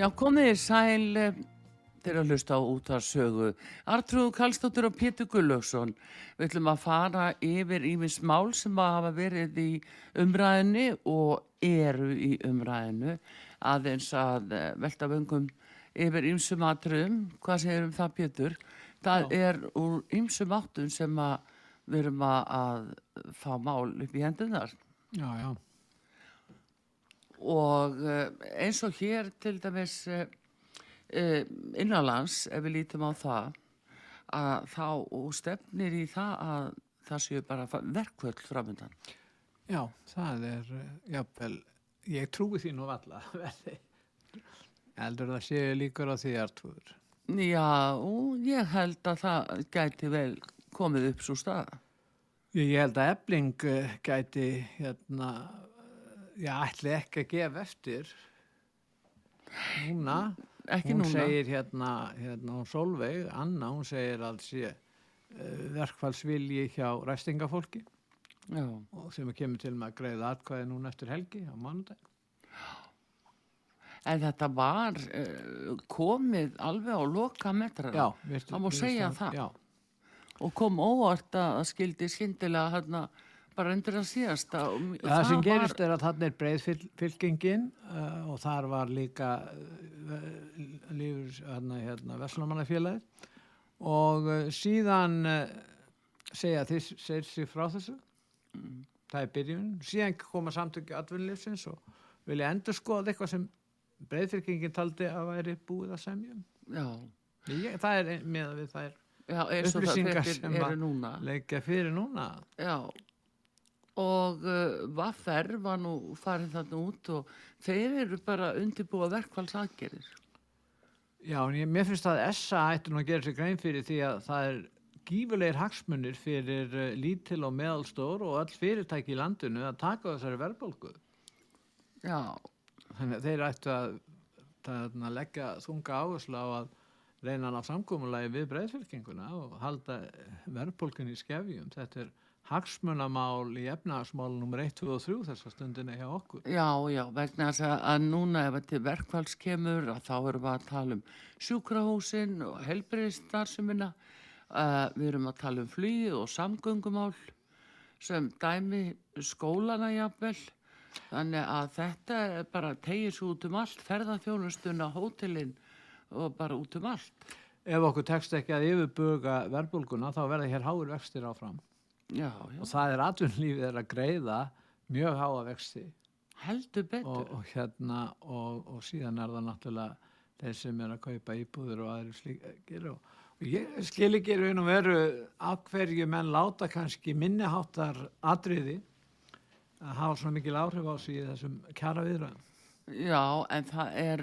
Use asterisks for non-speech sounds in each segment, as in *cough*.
Já, komið í sæl þeirra hlusta á út af sögu. Artrúð Kallstóttur og Pétur Gullauksson. Við ætlum að fara yfir ímis mál sem hafa verið í umræðinu og eru í umræðinu aðeins að eh, velta vöngum yfir ýmsum atriðum. Hvað segir um það Pétur? Það Já. er úr ýmsum áttum sem að við erum að fá mál upp í hendunar. Já, já og eh, eins og hér til dæmis eh, eh, innanlands ef við lítum á það að þá stefnir í það að það séu bara verkvöld framöndan Já, það er jáfnvel, ég trúi því nú alla heldur það séu líkur á því artúður Já, ég held að það gæti vel komið upp svo stað Ég held að ebling gæti hérna já, ætli ekki að gefa eftir núna ekki hún núna. segir hérna, hérna hún Solveig, Anna, hún segir alls ég uh, verkfallsvilji hjá ræstingafólki já. og sem kemur til með að greiða atkvæði núna eftir helgi á mánudag En þetta var uh, komið alveg á loka metrar það má segja það já. og kom óvart að skildi skindilega hérna bara undir að síðasta ja, það sem gerist var... er að þarna er breyðfylgingin uh, og þar var líka uh, lífur hérna, hérna Veslamannafélagi og uh, síðan segja þess segir sér frá þessu. Mm. það er byrjun, síðan koma samtökju atvinnlýfsins og vilja endur skoða eitthvað sem breyðfylgingin taldi að væri búið að semja Ég, það er með að við það er upplýsingar sem að leggja fyrir núna. Já og uh, Vaffer var nú farin þarna út og þeir eru bara undirbúa verkvælsagerir. Já, en ég, mér finnst að SA ætti nú að gera sér grein fyrir því að það er gífulegir hagsmunir fyrir uh, lítil og meðalstór og all fyrirtæki í landinu að taka þessari verðbólgu. Já. Þannig að þeir ættu að, að leggja þunga áherslu á að reyna á samkómulagi við breyðfylkinguna og halda verðbólgun í skefjum. Þetta er hagsmunamál í efnagasmál nr. 1, 2 og 3 þessar stundinni hjá okkur. Já, já, vegna þess að núna ef þetta verkvæls kemur að þá erum við að tala um sjúkrahúsin og helbriðstarðsumina uh, við erum að tala um flýð og samgöngumál sem dæmi skólana jafnvel þannig að þetta bara tegir svo út um allt ferðarþjónustuna, hótelin og bara út um allt. Ef okkur tekst ekki að yfirbuga verbulguna þá verða hér háur vextir áfram já, já. og það er atvinnlífið er að greiða mjög háa vexti. Heldur betur. Og, og hérna og, og síðan er það náttúrulega þeir sem er að kaupa íbúður og aðri slíkir og, og ég skil ekki raun og veru af hverju menn láta kannski minniháttar atriði að hafa svona mikil áhrif á sig í þessum kjara viðræðum Já, en það er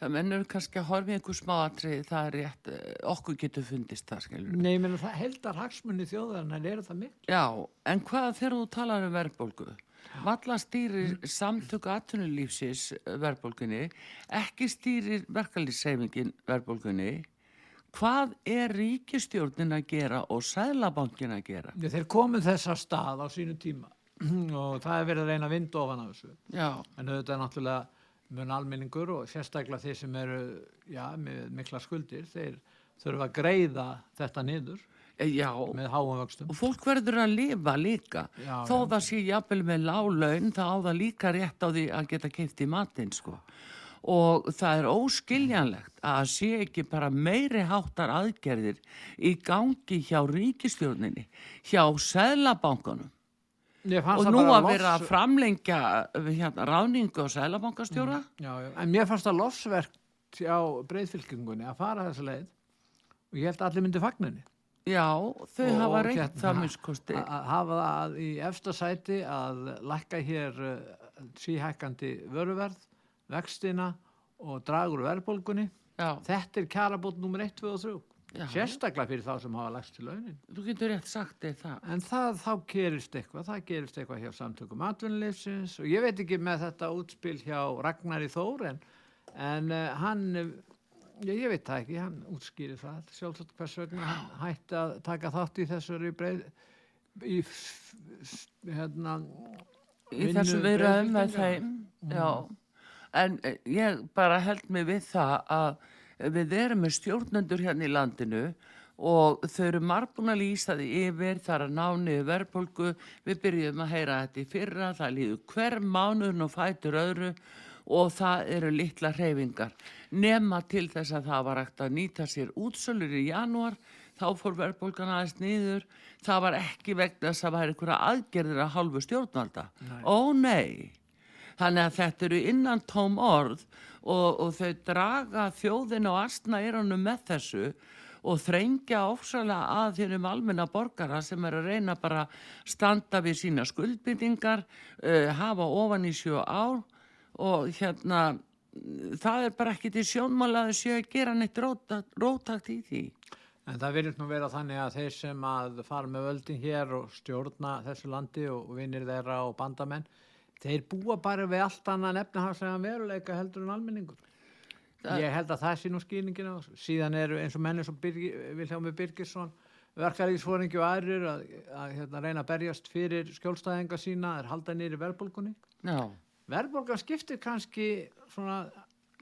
það mennur kannski að horfa í einhver smáatrið það er rétt, eh, okkur getur fundist það skilur. Nei, menn það heldar hagsmunni þjóðarinnar er það mikil. Já, en hvað þegar þú talar um verðbólgu valla stýrir mm. samtöku aðtunulífsins verðbólgunni ekki stýrir verkalýsseifingin verðbólgunni hvað er ríkistjórnin að gera og sæðlabankin að gera? Já, þeir komið þessa stað á sínu tíma *clears throat* og það er verið að reyna að vinda ofan af þessu Já. en þetta er náttúrulega mun almenningur og sérstaklega þeir sem eru já, með mikla skuldir þeir þurfa að greiða þetta niður eh, já, með háum vöxtum. Og fólk verður að lifa líka. Já, þó það sé jafnvel með lálaun þá á það líka rétt á því að geta keitt í matinn sko. Og það er óskiljanlegt að sé ekki bara meiri háttar aðgerðir í gangi hjá ríkistjórninni hjá fannst og nú að vera að framlengja uh, hérna, ráningu á sælabankastjóra Já, já. En mér fannst það lofsverk á breyðfylkingunni að fara þessa leið og ég held að allir myndi fagninni. já, þau Og- hafa og reynt hérna, það minnskosti Að hafa það í efsta sæti að lækka hér uh, síhækkandi vöruverð, vextina og dragur verðbólgunni. já, Þetta er kjarabót nummer 1, 2 og 3. Já. Sérstaklega fyrir þá sem hafa lagst til launin. þú getur rétt sagt þig það. En það, þá gerist eitthvað, það gerist eitthvað hjá samtökum atvinnulífsins og ég veit ekki með þetta útspil hjá Ragnari Þór en, en uh, hann, uh, ég, ég veit það ekki, hann útskýri það sjálfsagt hvers vegna hann hætti að taka þátt í þessari breið, í hérna, í vinnu þessum viðræðum með þeim já, en eh, ég bara held mig við það að við erum með stjórnendur hérna í landinu og þau eru margbúin að lýsa því yfir, það er að ná niður verðbólgu, við byrjum að heyra þetta í fyrra, það líður hver mánuðin og fætur öðru og það eru litla hreyfingar. Nema til þess að það var ekkert að nýta sér útsölur í janúar, þá fór verðbólgan aðeins niður, það var ekki vegna þess að það væri einhverja aðgerðir að hálfu stjórnvalda. Ó nei, þannig að þetta eru innan tóm orð og, og þau draga þjóðin og astna erunum með þessu og þrengja ofsalega að þínum almenna borgara sem er að reyna bara standa við sína skuldbyttingar, uh, hafa ofan í sjö ár og hérna það er bara ekki til sjónmála að þau séu að gera neitt rótakt í því. En það virðist nú vera þannig að þeir sem að fara með völdin hér og stjórna þessu landi og vinnir þeirra og bandamenn, þeir búa bara við allt annað efnahagslega veruleika heldur en almenningur. Það- Ég held að það sé nú skýringin á. Síðan eru eins og menni sem Birgi, Vilhjámi Birgisson, verkaríksfóringi og aðrir að, að hérna, reyna að berjast fyrir skjólstæðinga sína, er halda nýri verðbólgunni. Já, Verðbólgan skiptir kannski svona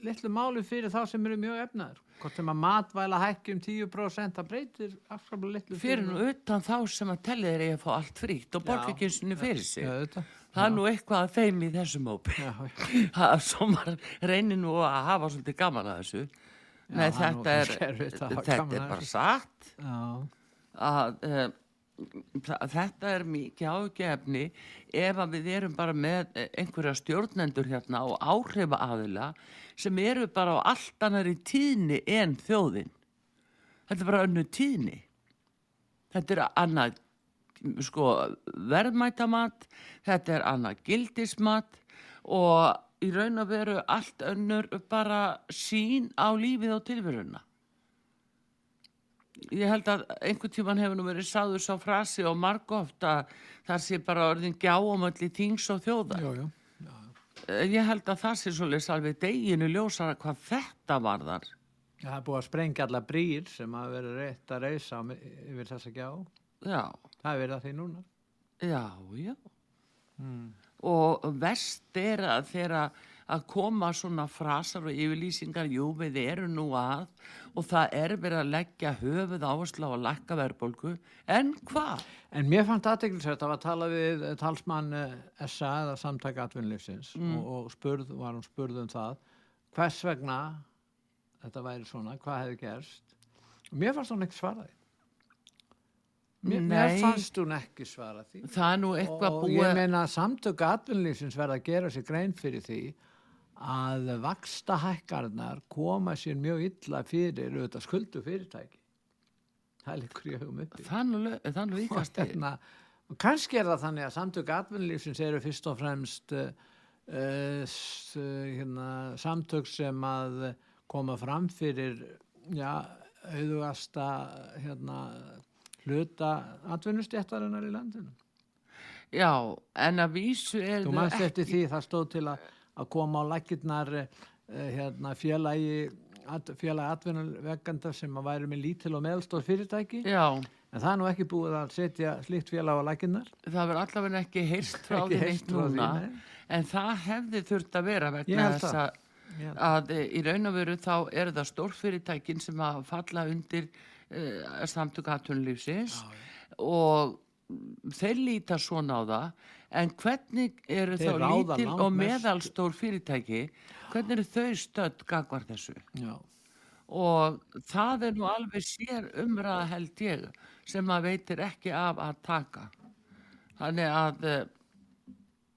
litlu máli fyrir þá sem eru mjög efnaður. Hvort sem að matvæla hækki um 10% það breytir afskaplega litlu fyrir nú utan þá sem að tellið er að fá allt frítt og borga Já, ekki eins og fyrir sig. Já. Það er nú eitthvað að þeim í þessum hópi. Já, já. Það svo maður reynir nú að hafa svolítið gaman að þessu. Nei, er nú þetta er, þetta er bara satt Já. að uh, þetta er mikið ágefni ef að við erum bara með einhverja stjórnendur hérna og áhrifa aðila sem eru bara á allt annari tíðni en þjóðin. Þetta er bara önnu tíðni. Þetta er annað sko verðmætamat, þetta er annað gildismat og í raun og veru allt önnur bara sín á lífið og tilveruna. Ég held að einhvern tíman hefur nú verið sáður sá frasi og margóft að það sé bara orðin gjáumölli þings og þjóðar. Jú, jú. Eh, Ég held að það sé svolítið alveg deginu ljósara hvað þetta varðar. Það er búið að sprengja alla brýr sem hafa verið rétt að reysa yfir þessa gjá. Já, Það er verið að því núna. já, já. Og vest er að þeirra að koma svona frasar og yfirlýsingar, jú við erum nú að og það er verið að leggja höfuð áherslu á að lækka verðbólgu, en hvað? En mér fannst aðteglisvægt að tala við eh, talsmann eh, SA eða samtaka atvinnlýfsins Mm. og, og spurð, var hún spurð um það hvers vegna þetta væri svona, hvað hefði gerst. Og mér fannst hún ekki svara því. Mér, mér fannst hún ekki svara því. Það er nú eitthvað og búið... ég meina að samtök atvinnlýfsins verða að gera sér grein fyrir því að vaksta hækkarnar koma sér mjög illa fyrir auðvitað skuldu fyrirtæki það líkur í hugum uppi. Er er og, stið. hérna, og kannski er það þannig að samtök atvinnlýfsins eru fyrst og fremst uh, uh, hérna, samtök sem að koma fram fyrir já, auðvasta hérna, hluta atvinnustjættarinnar í landinu. Já, en að vísu er Þú mannst eftir því það stóð til að, að koma á lakirnar uh, hérna, félagi, félagi atvinnuveganda sem að væri með lítil og meðalstór fyrirtæki. Já, en það er nú ekki búið að setja slíkt félag á lakirnar það verður allavega ekki heyrst frá *laughs* því neitt því, núna. nei. En það hefði þurft að vera held þess að, að e, í raun og veru þá eru það stórfyrirtækin sem að falla undir uh, samtök aðtunlífsins og þeir líta svona á það en hvernig eru Þeir þá lítil og meðalstór fyrirtæki? Hvernig eru þau stödd gagvar þessu? Já. og það er nú alveg sér umræða held ég sem að veitir ekki af að taka. Þannig að, eh,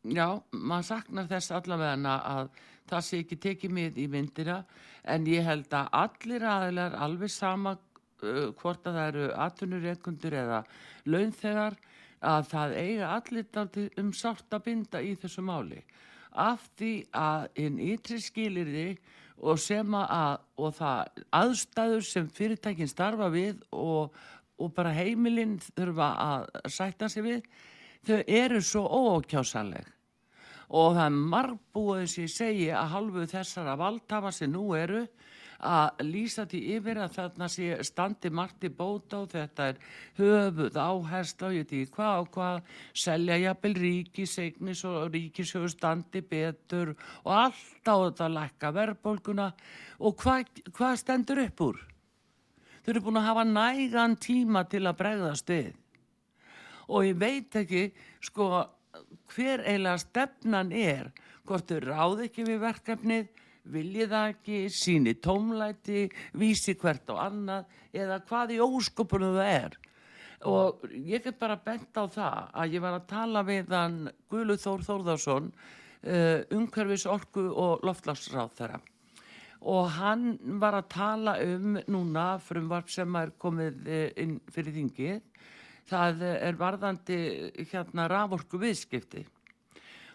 já, maður saknar þess allavega að það sé ekki tekið mið í myndina en ég held að allir aðilar alveg sama uh, hvort að það eru atvinnureikundur eða launþegar að það eiga allir um sátt að binda í þessu máli. Af því að hinn ytri skilir því og sem að og það aðstæður sem fyrirtækin starfa við og, og bara heimilinn þurfa að sætta sig við þau eru svo óákjásanleg og það er margbúið sem ég segi að halvu þessara valdhafa sem nú eru að lýsa því yfir að þarna sé standi margt í bóta og þetta er höfuð áhersla og ég ekki hvað og hvað selja jafnvel ríkisegnis og ríkisjöfu standi betur og allt á þetta lækka verðbólguna og hvað, hvað stendur upp úr? Þau eru búin að hafa nægan tíma til að bregðast við og ég veit ekki sko hver eiginlega stefnan er hvort þau ráð ekki við verkefnið vilji það ekki, síni tómlæti, vísi hvert á annað eða hvað í óskopunum það er. Og ég get bara bent á það að ég var að tala við hann Guðlu Þór Þórðarsson, uh, umhverfis orku og loftlagsráð þeirra. Og hann var að tala um núna frumvarp sem er komið eh, inn fyrir þingið. Það er varðandi hérna raforku viðskipti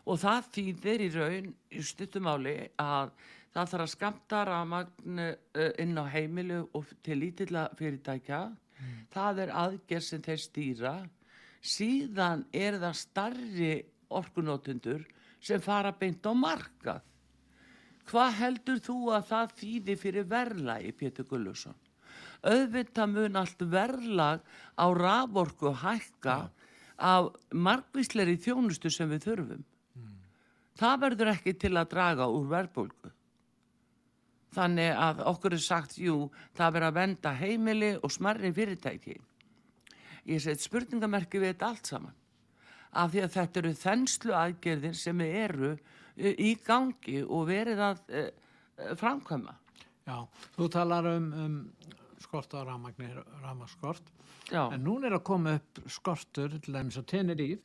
og það þýðir í raun í stuttumáli að það þarf að skamta ramagn eh, inn á heimilu og til lítilla fyrirtækja mm. það er aðgerð sem þeir stýra síðan er það starri orkunótundur sem fara beint á markað hvað heldur þú að það þýði fyrir verðlagi Pétur Gullusson auðvitað mun allt verðlag á raforku hækka ja. af margvísleiri þjónustu sem við þurfum mm. það verður ekki til að draga úr verðbólgu Þannig að okkur er sagt, jú, það verður að venda heimili og smarri fyrirtæki. Ég set spurningamerki við þetta allt saman. Af því að þetta eru þenslu aðgerðir sem eru e, í gangi og verið að e, e, framkvæma. Já, þú talar um, um skort á ramagnir, ramaskort. Já. En núna er að koma upp skortur til dæmis á Teneríf,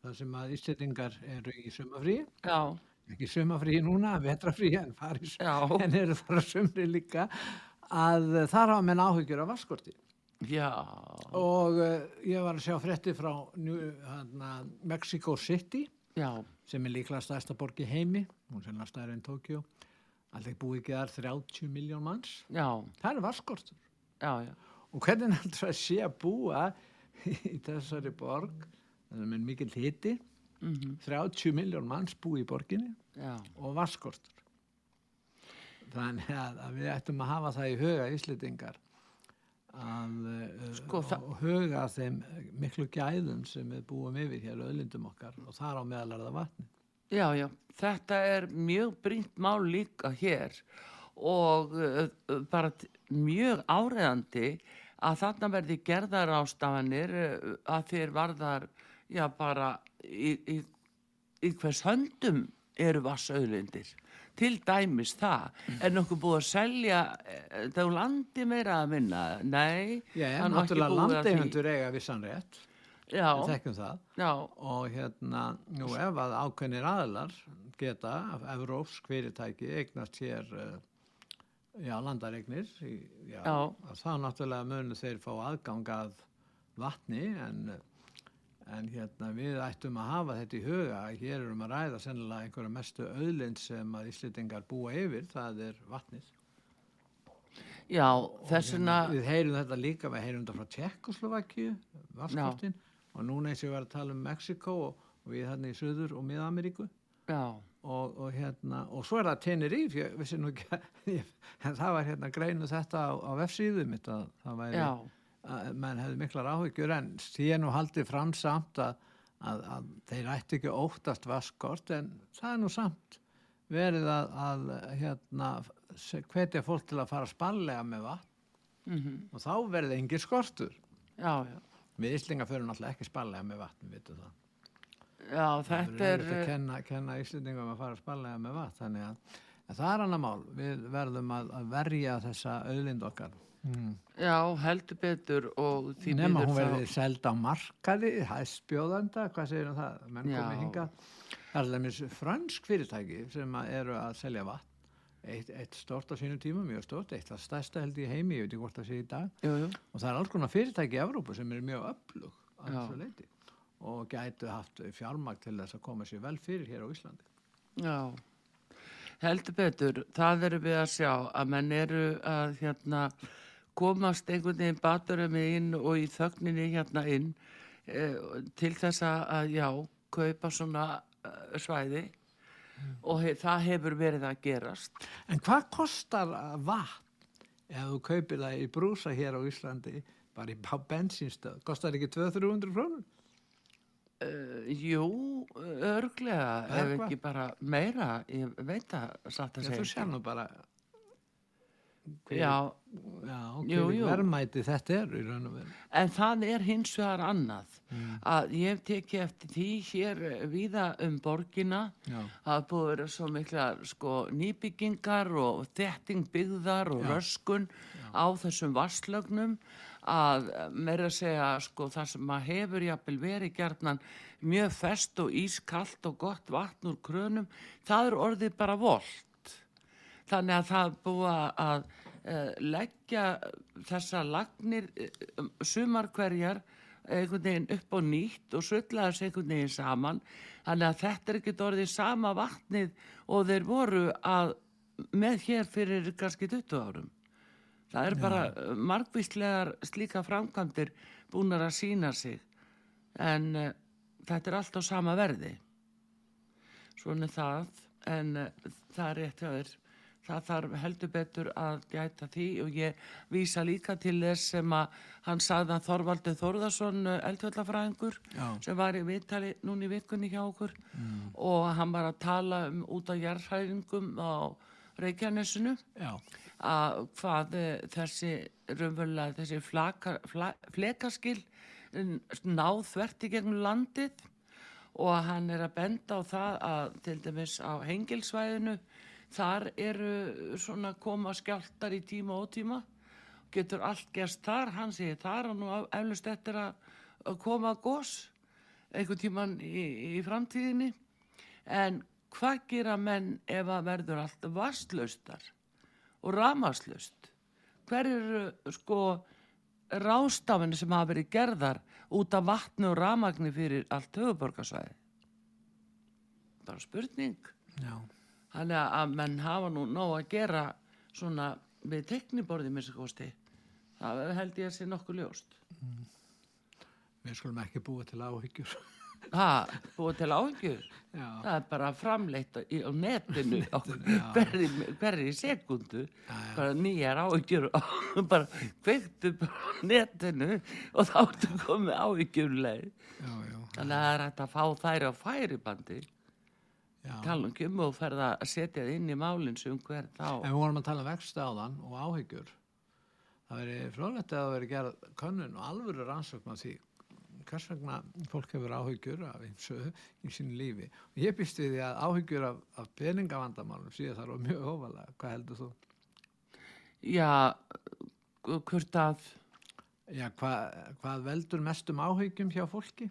þar sem að ístætingar eru í sumafrí. Já ekki sumafrí núna, vetrafrí en farið, en eru fara sumri líka að þar hafa menn áhyggjur af vaskorti Já. og uh, ég var að sjá fretti frá hana, Mexico City Já. sem er líklega stærsta borg í heimi hún sem er stærri enn Tókjó alltaf búið ekki þar 30 miljón manns. Það er vaskortur og hvernig að sé að búa í þessari borg það er með mikil hiti mm -hmm. 30 miljón manns búi í borginni Já. og vaskortur þannig að, að við ættum að hafa það í huga íslitingar að uh, sko, huga þeim miklu gæðum sem við búum yfir hér öðlindum okkar og þar á meðalarða vatni Já, já, þetta er mjög brínt mál líka hér og uh, bara mjög áreðandi að þarna verði gerðar ástafanir að þeir varðar já bara í, í, í hvers höndum eru vassauðlindir til dæmis það. Er nokkuð búið að selja eh, þá landi meira að minna nei. Já, náttúrulega landeigundur eiga vissan rétt. Já, já. og hérna, nú ef að ákveðnir aðlar geta af Evrópsk fyrirtæki eignast hér uh, já, landaregnir já, þá náttúrulega munu þeir fá aðgang að vatni en en hérna við ættum að hafa þetta í huga hér erum að ræða sennilega einhverja mestu auðlind sem að Íslitingar búa yfir það er vatnið. Já, þessuna hérna, Við heyrum þetta líka, við heyrum þetta frá Tjekkoslovakju vaskortin og núna eins og við varum að tala um Mexiko og, og við hérna í Suður og Mið-Ameríku. Og, og hérna og svo er það Teneríf, ég vissi nú ekki *laughs* en það var hérna greinu þetta á, á F-síðum það væri Já að mann hefði miklar áhyggjur en síðan og haldið fram samt að, að, að þeir ætti ekki óttast vaskort en það er nú samt verið að, að hérna, hvetja fólk til að fara spallega með vatn mm -hmm. og þá verður engi skortur já, já. við Íslinga fyrir náttúrulega ekki spallega með vatn Já, þetta er... Að kenna, kenna Íslendingum að fara spallega með vatn, þannig að það er annar mál. Við verðum að, að verja þessa auðlind okkar Já, heldur betur og því Nefna miður hún þá- verði seld á markaði, hæstbjóðanda, hvað segir um það? Menn komið hinga. Það er lemmis fransk fyrirtæki sem að eru að selja vatn. Eitt, eitt stort á sínu tíma, mjög stort, eitt það stærsta held í heimi, ég veit ekki hvort það sé í dag. Jú, jú. Og það er alls konar fyrirtæki í Evrópu sem eru mjög öflug á Já. þessu leiti og gætu haft fjármagn til þess að koma sér vel fyrir hér á Íslandi. Já, heldur betur, það erum við að sjá að menn eru að hérna komast einhvern veginn baturum inn og í þögninni hérna inn e, til þess að, já, kaupa svona uh, svæði og he, það hefur verið að gerast. En hvað kostar vatn ef þú kaupir það í brúsa hér á Íslandi, bara í á bensínstöð? Kostar ekki 200-300 krónur? Uh, jú, örglega, ef ekki bara meira, ég veit að satt að Já, þú segja. sér nú bara Já, já, Jú, jú. verðmæti þetta er í raun og veru. En það er hins vegar annað. Að ég hef tekið eftir því hér eh, víða um borgina Já. það búið að vera svo miklar sko, nýbyggingar og þetting byggðar og röskun á þessum vasslögnum að eh, meira að segja sko, það sem að hefur jafnvel verið gjarnan mjög fest og ískallt og gott vatn úr krönum það er orðið bara volt. Þannig að það búið að leggja þessa lagnir uh, sumar hverjar einhvern veginn upp og nýtt og sulla þessu einhvern veginn saman. Þannig að þetta er ekki orðið sama vatnið og þeir voru að með hér fyrir kannski 20 árum. Það er bara uh, margvíslegar slíka framkvæmdir búnar að sína sig. En uh, þetta er allt á sama verði. Svona það. En uh, það er rétt hjá þér það þarf heldur betur að gæta því og ég vísa líka til þess sem að hann sagði að Þorvaldur Þórðarsson eldvöldafræðingur Já. sem var í viðtali núna í vikunni hjá okkur og hann var að tala um út af jarðhæðingum á Reykjanesinu. Já, að hvað eh, þessi raunverulega þessi flaka, fla, flekaskil n- náð þvert í gegnum landið og hann er að benda á það að til dæmis á hengilsvæðinu þar eru svona koma skjáltar í tíma og tíma getur allt gerst þar, hann segir þar og nú eflust eftir að að koma gos einhvern tíman í, í framtíðinni. En hvað gera menn ef að verður allt vastlaustar og ramaslaust hver eru sko rástafinu sem hafa verið gerðar út af vatnu og ramagni fyrir allt höfuborgarsvæði bara spurning. Já. Þannig að menn hafa nú nóg að gera svona við tekniborði minnst kosti. Það held ég að sé nokkuð ljóst. Við skulum ekki búa til áhyggjur. *laughs* Það, búið til áhengjur. Já. Það er bara framleitt á, á netinu *laughs* hverri, sekundu. Bara nýjar áhengjur og *laughs* bara kveiktu bara á netinu og þá ertu komið áhengjurleið. Já, já, Þannig að það er hægt að fá þær á færibandi. Tala um kjömmu og ferða að setja það inn í málinn sem hver þá. En við vorum að tala um vexti áðan og áhyggjur. Það veri frólægt að það veri gerð könnun og alvöru rannsókn á því hvers vegna fólk hefur áhyggjur af eins í sínu lífi. Og ég býst við því að áhyggjur af, af peningavandamálum síðan þar var mjög ofalega. Hvað heldur þú? Já, hvort að Já, hvað, hvað veldur mestum áhyggjum hjá fólki?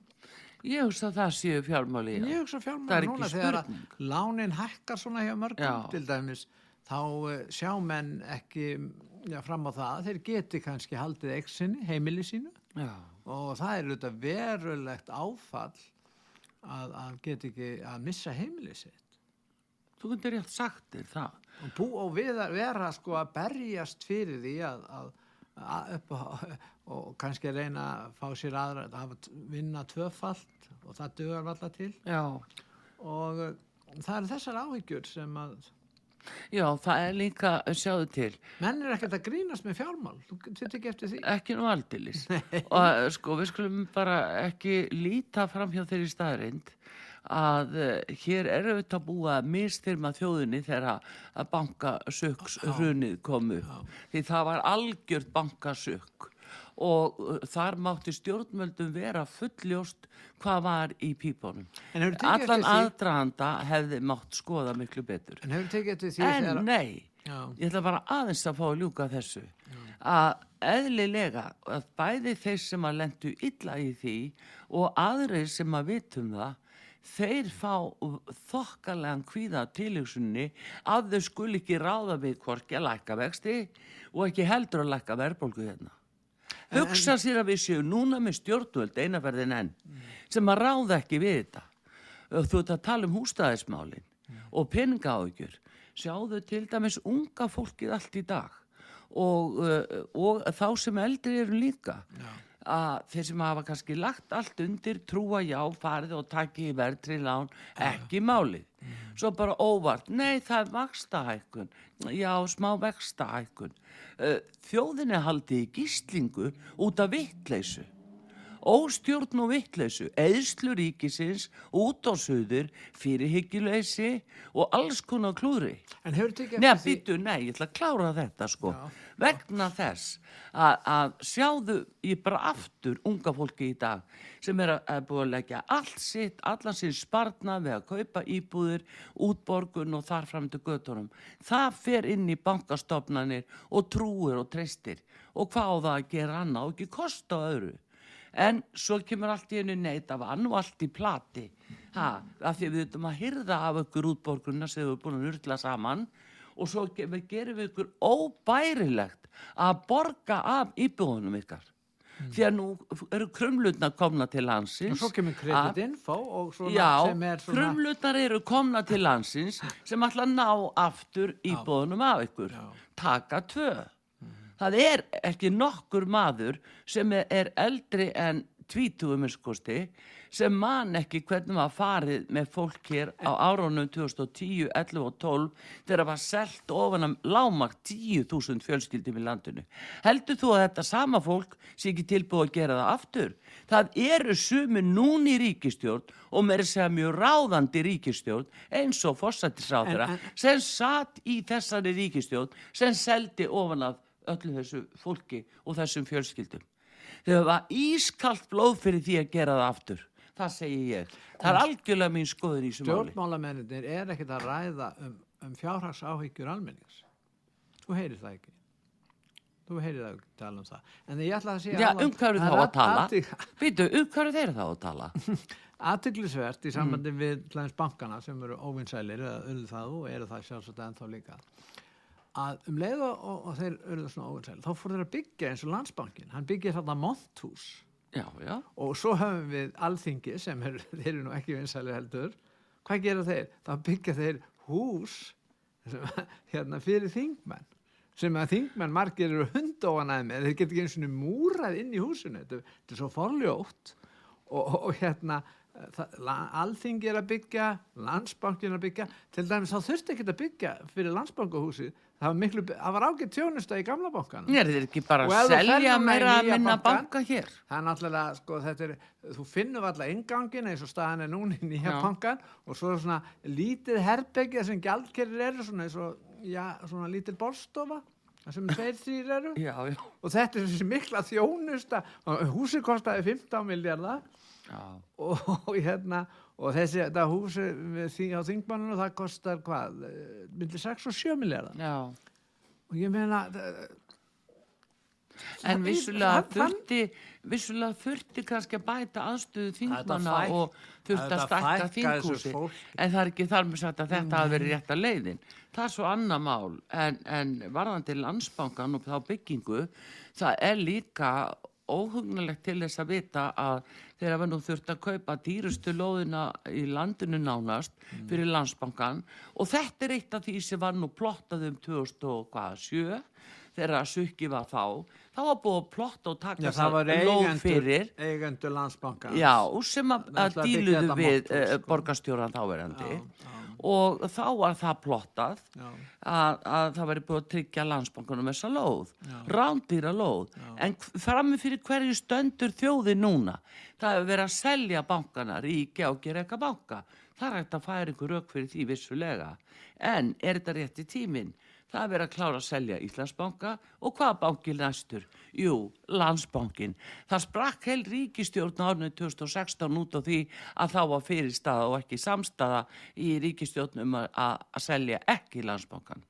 ég hugsa að það séu fjármáli. já. Ég hugsa Það er ekki núna þegar að spurning. lánin hækkar svona hjá mörgum Já. til dæmis þá uh, sjá menn ekki já, fram á það að þeir geti kannski haldið eksinni, heimili sínu og það er auðvitað verulegt áfall að, að geta ekki að missa heimili sitt þú kundir rétt sagt þér það. og, bú, og að vera sko að berjast fyrir því að, að upp, á- og kannski reyna að fá sér aðra að hafa vinna tvöfalt og það dugar valla til. Já, og uh, það eru þessar áhyggjur sem að já, það er líka, sjáðu til, menn er ekkert að grínast með fjármál. Þú þetta ekki eftir því. Ekki nú aldilis. *laughs* og sko, við skulum bara ekki líta fram hjá þeirri staðrind að uh, hér er auðvitað búið að mistyrma þjóðinni þegar að bankasöks hrunið komu. Því það var algjört bankasök og uh, þar mátti stjórnmöldum vera fulljóst hvað var í pípunum. En Allan aðdrahanda hefði mátt skoða miklu betur. en hefur tekið eftir því En þegar nei, Já. ég ætla bara aðeins að fá að ljúka þessu að eðlilega að bæði þeir sem að lendu illa í því og aðrir sem að vitum það þeir fá þokkalega kvíða tilhugsunni að þau skul ekki ráða við hvorki að lækka vexti og ekki heldur að lækka verðbólgu hérna hugsa sér að við séum núna með stjórnvöld einaferðin enn sem að ráða ekki við þetta. Þú ert að tala um hústæðismálin og peningaáðugjur sjáðu til dæmis unga fólkið allt í dag og, uh, og þá sem eldri eru líka að þeir sem hafa kannski lagt allt undir trúa já, farið og taki í verðri lán, ekki málið. Svo bara óvart, nei það er vakstahækkun, já smá vextahækkun uh, þjóðin er haldið í gíslingu út af vittleysu óstjórn og vittleysu, eðslu ríkisins, út á söður, fyrirhyggjuleysi og alls konar klúri. En hefur tekið Nei, eftir því- býtu, nei, ég ætla að klára þetta sko. Já. Vegna þess að, að sjáðu ég bara aftur unga fólki í dag sem er að, að búið að leggja allt sitt, allan sinn sparna við að kaupa íbúðir, útborgun og þar fram til göttunum. Það fer inn í bankastofnanir og trúir og treystir og hvað á það að gera annað og ekki kosta öðru. En svo kemur allt í einu neitt af ann og allt í plati. Ha, af því við þurfum að hyrða af ykkur útborgunna sem við erum búin að urla saman og svo gerum við ykkur óbærilegt að borga af íbúðunum ykkar. Því að nú eru krumlutna komna til landsins. Og svo kemur kreditinfo og svona Já, sem er svona... krumlutar eru komna til landsins sem ætla að ná aftur íbúðunum af ykkur. Já. Taka tvö. Það er ekki nokkur maður sem er- eldri en tvítugum minnskosti sem man ekki hvernig maður farið með fólk hér á árunum 2010, 11 og 12 þegar var selt ofan að lámagt 10.000 fjölskyldum í landinu. Heldur þú að þetta sama fólk sé ekki tilbúið að gera það aftur? Það eru sumi núni ríkistjórn og mér segja mjög ráðandi ríkistjórn eins og en- sem satt í þessari ríkistjórn sem seldi ofan af öllu þessu fólki og þessum fjölskyldum. Þau var ískalt blóð fyrir því að gera það aftur. Það segi ég. Það er algjörlega mín skoður í þessu máli. Stjórnmálamennir er ekkert að ræða um, um fjárhagsáhyggjur almennings. Þú heyrir það ekki. Þú heyrir það ekki tala um það. En ég ætla að segja... Já, um hvað eru þá að tala? Býtu, um hvað eru þeir þá að tala? *laughs* í sambandi við tlæðins bankana sem eru óvinnsælir eða urðu það og eru það sjálfsagt ennþá líka að um leið og, og, þeir urðu svona óvinnsælir þá fór þeir að byggja eins og landsbankin hann byggja þarna monthús Já, já. og svo höfum við alþingi sem er, *laughs* þeir eru nú ekki vinsæli heldur. Hvað gera þeir? þá byggja þeir hús sem, hérna fyrir þingmenn sem að þingmenn margir eru hundóanæð með. Þeir geta ekki eins og múrað inn í húsinu. Þetta, þetta er svo forljótt. Og, og, hérna alþingi er að byggja landsbankin er að byggja. Til dæmis þá þurfti ekki að byggja fyrir landsbankahúsið það var, miklu, það var ágætt tjónusta í gamla bankanum Er þeir ekki bara að selja meira að minna banka hér? Það er náttúrulega, sko, þetta er, þú finnur alltaf ingangin eins og staðan er núna í nýja Já. bankan og svo er svona lítið herbyggja sem gjaldkerir eru svona eins og, já, svona lítil borstofa sem tveir *laughs* þrýr eru Já, já. og þetta er þessi mikla þjónusta og húsið kostaði 15 miljardar og, *laughs* og hérna og þessi, þetta því á þingmanninu það kostar hvað, eh, milli 6 og 7 miljardar já. og ég meina það- En vissulega þurfti, vissulega þurfti kannski að bæta aðstöðu þingmanna og þurfti að þessu þinghúsi. En það er ekki þar með sagt að þetta hafi verið rétt að leiðin. Það er svo annað mál. En, en varðandi landsbankan og þá byggingu, það er líka óhugnalegt til þess að vita að þeir hafa nú þurft að kaupa dýrustu lóðina í landinu nánast fyrir landsbankan og þetta er eitt af því sem var nú plottað um 2007 þegar að sukki var þá. Þá var búið að plotta og taka þessa lóð fyrir. eigendur landsbanka Já, sem að, að díluðu við uh, sko. borgarstjóran þáverandi. Já, já. Og þá var það plottað Já. að, að það væri búið að tryggja landsbankunum þessa lóð, Já. rándýra lóð en frammi fyrir hverju stöndur þjóði núna, það hefur verið að selja bankana, ríkja og gera eitthvað banka, það er hægt að færa ykkur rauk fyrir því vissulega, en er þetta rétti tíminn? Það er verið að klára að selja Íslandsbanka og hvaða banki næstur? Jú, Landsbankin. Það sprakk heil ríkistjórn árinu 2016 út á því að þá var fyrirstaða og ekki samstaða í ríkistjórnum að, að, að selja ekki Landsbankan.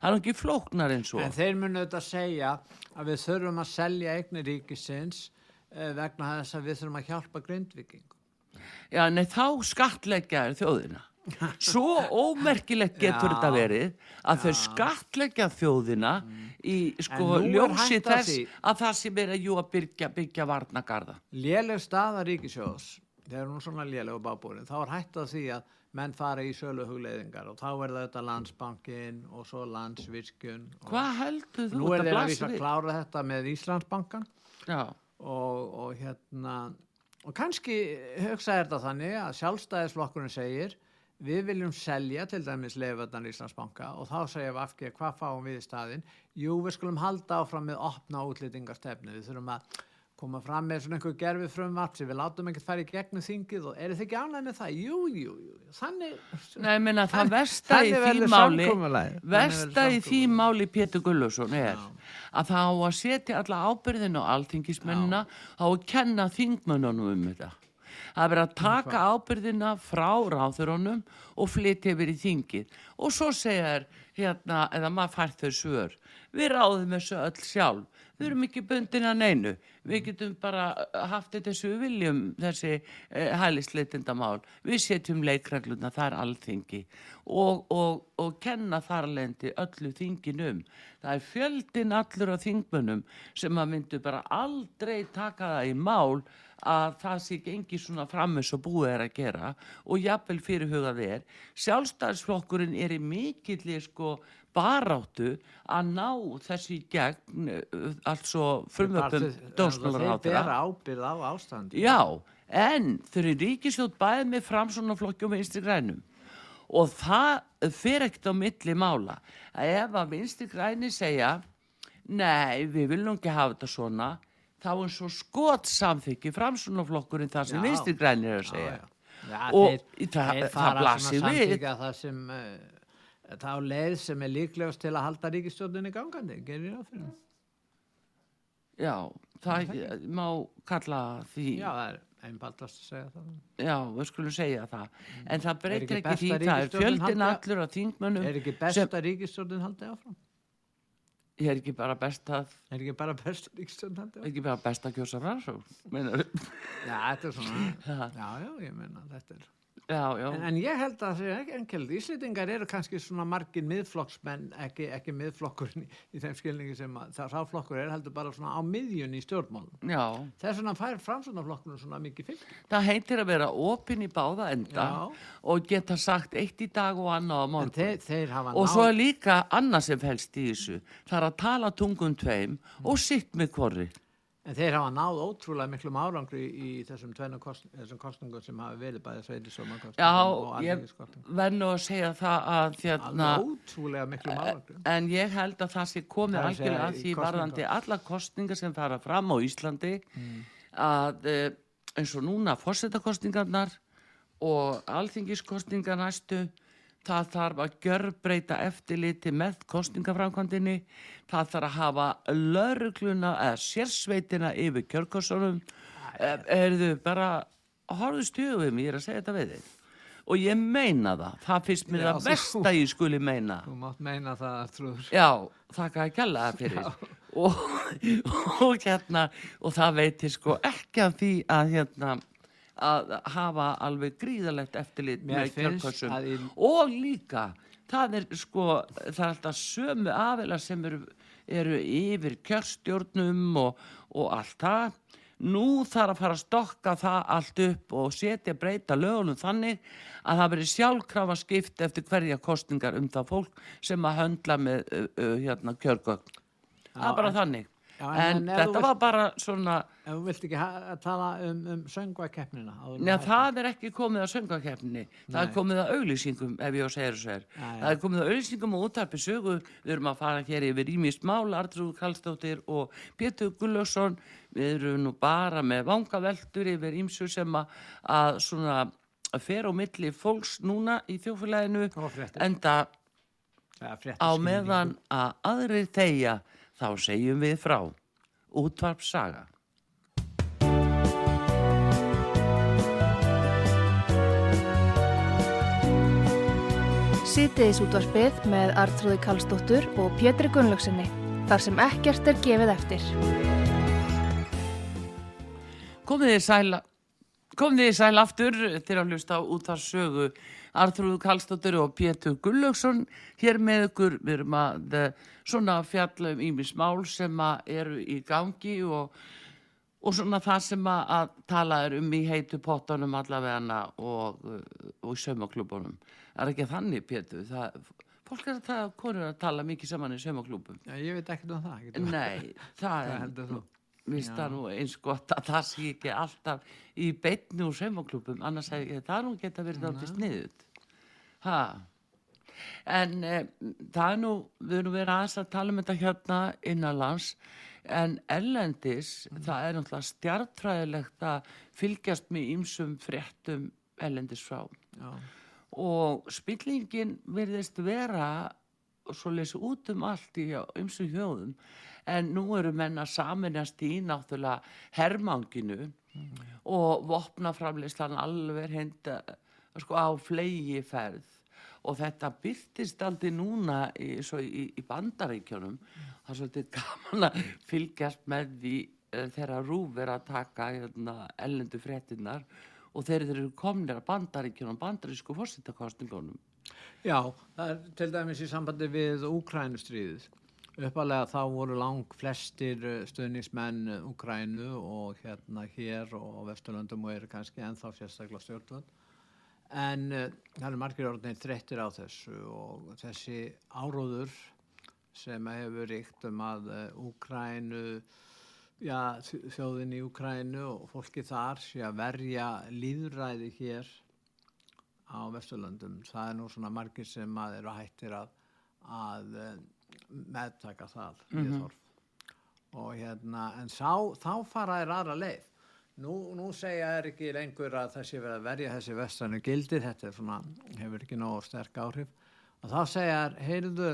það er ekki flóknar eins og En þeir munu auðvitað segja að við þurfum að selja eignir ríkisins eh, vegna þess að við þurfum að hjálpa grindviking. Já, nei, þá skattleggja er þjóðina. *laughs* Svo ómerkilegt getur Já. þetta verið að þau skattleggja þjóðina í sko er ljósi þess því. að það sé verið jú að byggja, byggja varnagarða. Léleg staða ríkisjóðs, þegar hún er svona léleg og bábúrin, þá er hætt að því að menn fara í sölu hugleiðingar og þá er þetta landsbankin og svo landsvirkjun. Hvað heldur þú Nú er þeir að vísa að klára þetta með Íslandsbankan Já, og, og hérna og kannski hugsa er þetta þannig að sjálfstæðisflokkurinn segir við viljum selja til dæmis leiðvöldan Íslandsbanka og þá segja við afgeð hvað fáum við í staðinn? Jú við skulum halda áfram með opna útlýtingarstefnu við þurfum að koma fram með svona einhver gerfi frumvart sem við látum ekkert fara í gegnum þingið og eru þið ekki ánægð með það? Jú, jú, jú, þannig nei, minna það versta í því máli versta í því máli Pétur Gullusson er Já. að það á að setja alla ábyrðin á alþingismennina þá að kenna þingmönnunum um þetta það er verið að taka ábyrðina frá ráþurunum og flytja yfir í þingið. Og svo segja þær hérna, eða maður fær þau svör. Við ráðum þessu öll sjálf. Við erum ekki bundin að neinu. Við getum bara haft þetta við viljum þessi eh, hælisleitindamál við setjum leikregluna þar alþingi og, og, og kenna þar lendi öllu þinginum það er fjöldin allur af þingmönnum sem að myndu bara aldrei taka það í mál að það sé gengi svona fram eins og búið er að gera og jafnvel fyrirhugað er. Sjálfstæðisflokkurinn er í mikillir sko baráttu að ná þessi gegn uh, altså frumöpum Þeir dómsmálaráðara bera ábyrð á ástandi Já, en þau eru ríkisjótt bæðið með framsónaflokki og vinstri grænum. Og það fer ekkert á milli mála. Að ef að vinstri græni segja nei, við viljum ekki hafa þetta svona þá er svo skot samþykki framsónaflokkurinn það sem Já. vinstri græni er að segja já, já. Og þeir, það- þeir það blasir við. það sem uh, þá leið sem er líklegast til að halda ríkistjórninni gangandi, gerir á fyrir Já, það má kalla því já, það er einfaldast að segja það Já, við skulum segja það. En það breytir ekki ekki, því, að það er fjöldin allur á þingmönnum. er ekki best sem- að ríkistjórnin haldi áfram Ég er ekki bara best að, er ekki bara best að ríkistjórnin haldi áfram ekki bara best að kjósa framsókn. meinar- já, þetta er svona *laughs* já, já, ég meina þetta er Já, já, En, en ég held að það sé ekki enkelt. Íslendingar eru kannski svona margir miðflokksmenn, ekki, ekki miðflokkurinn í, í þeim skilningi sem að það sáflokkur er heldur bara svona á miðjun í stjórnmálum. já. Þess vegna fær framsvonaflokkurinn svona mikið fylg. Það heitir að vera opinn í báða enda og geta sagt eitt í dag og annað á morgun. þeir, þeir Og svo er líka annað sem helst í þessu. Það er að tala tungum tveim og sitt með korri. En þeir hafa náð ótrúlega miklum árangri í, þessum þessum kostningum sem hafa verið bæði sveitisóma kostningum Já, og ég alþingiskostningum. verð nú að segja það að hérna, Alveg ótrúlega miklum árangri. en ég held að það sé komið algjörlega að því varðandi alla kostningar sem fara fram á Íslandi Mm. að eh, eins og núna fórsetakostningarnar og alþingiskostningar næstu það þarf að gjörbreyta eftirliti með kostningaframkvæmdinni það þarf að hafa laurugluna eða sérsveitina yfir kjörkossunum erðu bara horfðu stjögum, ég er að segja þetta við þig. Og ég meina það, það finnst mér það að ég skuli meina. Þú mátt meina það, trúður. Já, þakka að kjalla það fyrir. Og, og hérna og það veitir sko ekki af því að hérna að hafa alveg gríðalegt eftirlit Mér með að í- og líka það er sko það er alltaf sömu aðeila sem eru, eru yfir kjörstjórnum og, og allt það. Nú þarf að fara að stokka það allt upp og setja breyta lögunum þannig að það veri sjálfkrafa skipt eftir hverja kostningar um það fólk sem að höndla með uh, uh, hérna kjörgögn. Það er bara þannig Já, en, en- en þetta vilt- var bara svona Ef þú vilt ekki tala um, um en við hættum. það er ekki komið að söngakeppni það er komið að auglýsingum ef ég á segir Já, já. það er komið að auglýsingum og útarpi sögu við erum að fara hér yfir Ímist Mál Artrúð Kallstóttir og Pétur Gullöfsson við erum nú bara með vangaveltur yfir Ímsu sem að, að svona að fer á milli fólks núna í fréttir. enda á meðan að aðrir þegja þá segjum við frá útvarp saga sítiðis útvarpið með Artrúði Kallstóttur og Pétri Gunnlaugsinni, þar sem ekkert er gefið eftir. Komið þið sæl, sæl aftur til að hlusta út af sögu Artrúðu Kallstóttur og Pétur Gunnlaugsson hér með ykkur. Við erum að eh, svona fjalla um ímis mál sem eru í gangi og, og svona það sem að, tala er um í heitu pottunum allavegana og, eh, og í saumaklúbunum. Er ekki þannig, Pétur? Það, fólk er að tala, konur er að tala mikið saman í saumaklúbum. Já, ég veit ekkert um það. Nei, það Það er. Vist það nú eins gott að það sé ekki alltaf í beitni úr saumaklúbum, annars hefði það nú geta verið átti sniðut. Ha. En e, það er nú, við erum verið aðeins að tala um þetta hérna innanlands, en ellendis, það er náttúrulega stjartfræðilegt að fylgjast með ýmsum fréttum ellendis frá. Já, Og spillingin verðist vera svo lesi út um allt í ymsum hjóðum en nú eru menn að saminast í náttúrulega hermanginu og vopnaframleyslan alveg henda sko, á flegi ferð og þetta byrtist aldrei núna í, í, í bandaríkjunum það er svolítið gaman að fylgjast með því eh, þegar rúf er að taka hérna, ellendu fréttinnar og þeir eru komnir að bandaríkjunum bandarísku fórsettakostningunum Já, það er til dæmis í sambandi við Úkrænustríðið. Uppalega þá voru lang flestir eh, stuðningsmenn eh, Úkrænu og hérna hér og Vesturlöndum og eru kannski ennþá sérstaklega stjórnvöld. En uh, það eru margir orðinir þreyttir á þessu og þessi áróður sem hefur ríkt um að uh, Úkrænu, já, þjóðin í Úkrænu og fólki þar sé að verja líðræði hér á Vesturlöndum. Það er nú svona margir sem að eru hættir að, að eh, meðtaka það mm og hérna, en sá, þá fara þær aðra leið. Nú, nú segja er ekki lengur að þessi verið að verja þessi vestranu gildir, þetta er svona, hefur ekki nógu sterk áhrif, og þá segja er, heyrðu,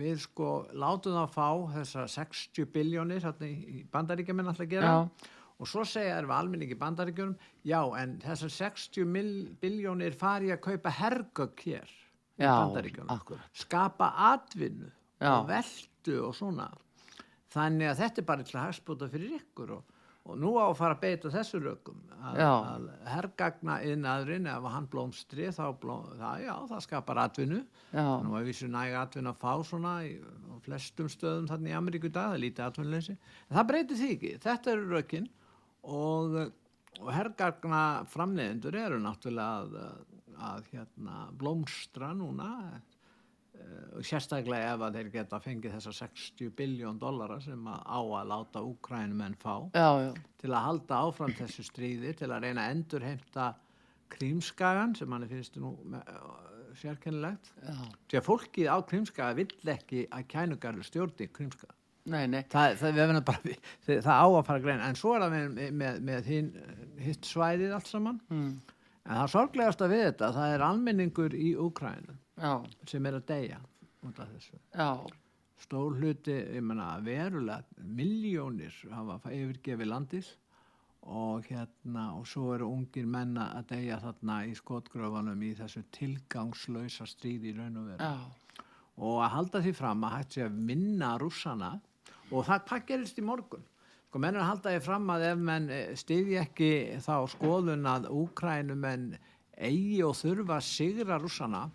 við sko látum það fá þessar 60 biljónir í í bandaríkjuminn alltaf að gera Já. og svo segja er við almenningi í bandaríkjunum já en þessar 60 mil- biljónir fari að kaupa hergögg hér í akkurat. skapa atvinnu Já. og veldu og svona þannig að þetta er bara til að hagspúta fyrir ykkur og, og nú á að fara að beita þessu rökum að, að hergagna inn aðrin ef hann blómstri þá blóm, það, já, það skapar atvinnu. Já. nú er vissu næg atvinnu að fá svona í, flestum stöðum þannig í Ameríku dag, það er lítið atvinnuleysi. En það breytir því ekki, þetta eru rökin og, og hergagna framleiðendur eru náttúrulega að, að hérna, blómstra núna sérstaklega ef að þeir geta fengið þessar 60 biljón dollara sem að á að láta úkrænumenn fá Já, já, til að halda áfram þessu stríði til að reyna að endurheimta krímskagan sem hann finnst nú me- sérkennilegt já. því að fólkið á krímskaga vill ekki að kænugarður stjórni krímskaga Nei, nei. það, það, bara, það, það á að fara að greina en svo er það með, með, með hinn hitt svæðið allt saman Mm. en það sorglegast að við þetta það er almenningur í Úkrænu Já, sem er að deyja út af þessu. Já, stór hluti, ég menna verulega miljónir hafa yfirgefið landið og hérna og svo eru ungir menna að deyja þarna í skotgröfunum í þessu tilgangslösa stríði í raun og veru. Já, og að halda því fram að hægt sé að minna rússana og það hvað gerist í morgun. Sko menn er að halda því fram að ef menn stiði ekki þá skoðun að úkrænumenn eigi og þurfa sigra rússana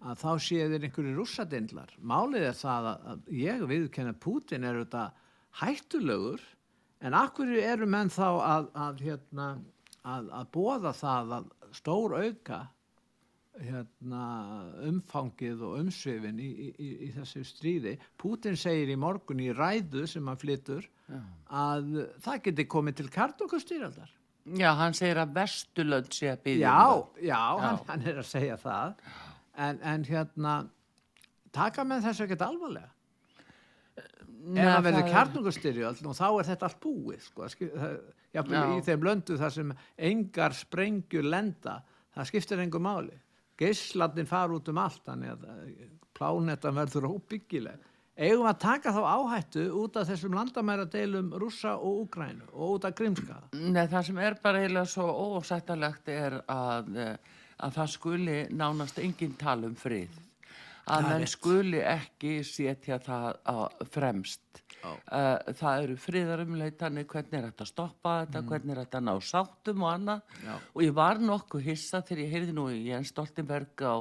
að þá séu þeir einhverju rússadindlar. Málið er það að, ég viðkenna Putin er auðvitað hættulegur en akkur eru menn þá að, að, hérna, að, að bóða það að stór auka hérna, umfangið og umsvifin í, í, í, í þessu stríði. Putin segir í morgun í ræðu sem hann flytur að það geti komið til kartokustýraldar. já, hann segir að Vesturlönd sé að byggja Já, já, Hann, Já. hann er að segja það en, en hérna taka með þessu ekkert alvarlega ef það verður kjarnungustyrjöld og þá er þetta allt búið sko. Það- Já. í þeim löndu þar sem engar sprengjur lenda það skiptir engu máli geisladin fara út um allt eh, plánetan verður óbyggileg eigum að taka þá áhættu út af þessum landamæradeilum rússa og úgrænu og út af grímskaða Nei, það sem er bara eiginlega svo ósættalegt er að, eh, að það skuli nánast engin tala um frið að Það menn rétt. skuli ekki setja það á fremst Já. Uh, það eru friðarumleitanir hvernig er þetta að stoppa þetta hvernig er þetta að ná sáttum og annað Mm. Já. og ég var nokkuð hissa þegar ég heyrði nú Jens Stoltenberg á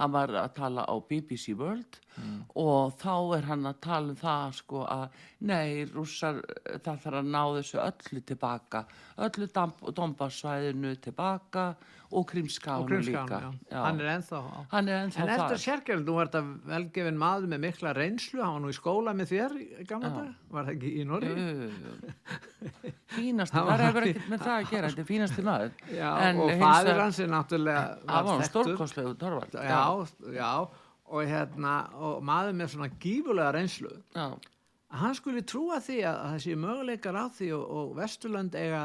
hann var að tala á BBC World Mm. og þá er hann að tala um það sko að nei, rússar það þarf að ná þessu öllu tilbaka öllu Dombassvæðinu tilbaka og Krimskan, líka. já. Já. hann er ennþá á hann er ennþá En eftir þar. Sérkjörn, nú var þetta velgefin maður með mikla reynslu, hann var nú í skóla með þér gamla dag, var það ekki í Norri? *laughs* Hann það var- hefur ekkert með það að gera. Þetta er fínasti maður. Já, En og vegar- hans er náttúrulega það var þekktur. stórkostlegu Torvald. Já, já, og hérna, og maður með svona gífulega reynslu, já, að hann skuli trúa því að, að þessi möguleikar á því og, og Vesturlönd eiga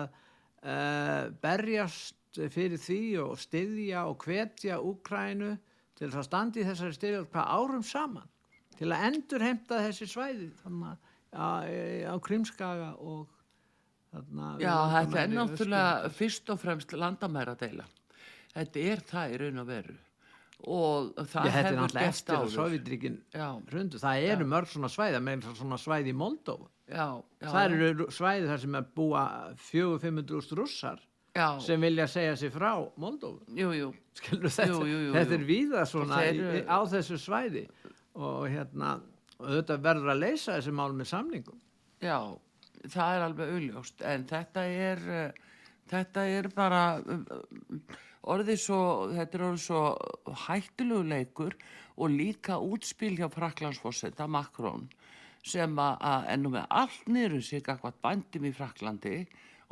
uh, berjast fyrir því og styðja og hvetja Úkrænu til að standi þessari styrjöld hvað árum saman til að endur heimta þessi svæði þannig að á Krímskaga og þarna já þetta er náttúrulega fyrst og fremst landamæra deila þetta er það í raun og veru. Og Já, það er hefur að áður. Já. Það eru mörg svona svæði, með svona svæði í Moldóf. já, já, Það eru svæði þar sem er búa 400-500 rússar já, sem vilja segja sig frá Moldóf. þetta, þetta er víða svona Þeir í, á þessu svæði. Og hérna, þetta verður að leysa þessi mál með samningum. já það er alveg auðljóst en þetta er uh, þetta er bara um, um, orðið svo þetta er orðið svo hættulegu leikur og líka útspil hjá Fraklandsfossetta Macron sem að, ennum með allt niður um sig akkvæmt bændum í Fraklandi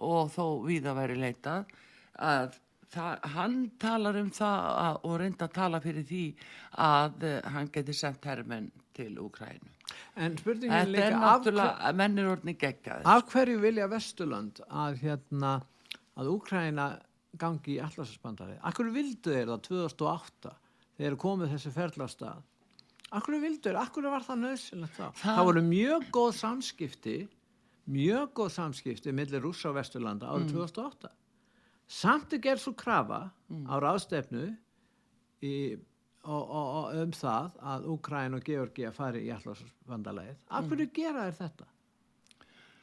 og þó víða væri leitað að það, hann talar um það að, og reynda að tala fyrir því að uh, hann geti sendt hermenn til Úkrænu. En spurningin Þetta líka, er af, er geggjaði. af hverju vilja Vesturland að hérna, að Úkraina gangi í allarsasbandari? Hverju vildu þeir það 2008 þegar komið þessu ferðlastað? Hverju vildu þeir? Hverju var það nöðsynlegt þá? Það- Það voru mjög góð samskipti, mjög góð samskipti millir Rússa og Vesturlanda árið Mm. 2008. Samt er gerð svo krafa Mm. á ráðstefnu í, og, og, og um það að Úkræn og Georgia fari í allarsbandalegið. Af hverju Mm. gera þeir þetta?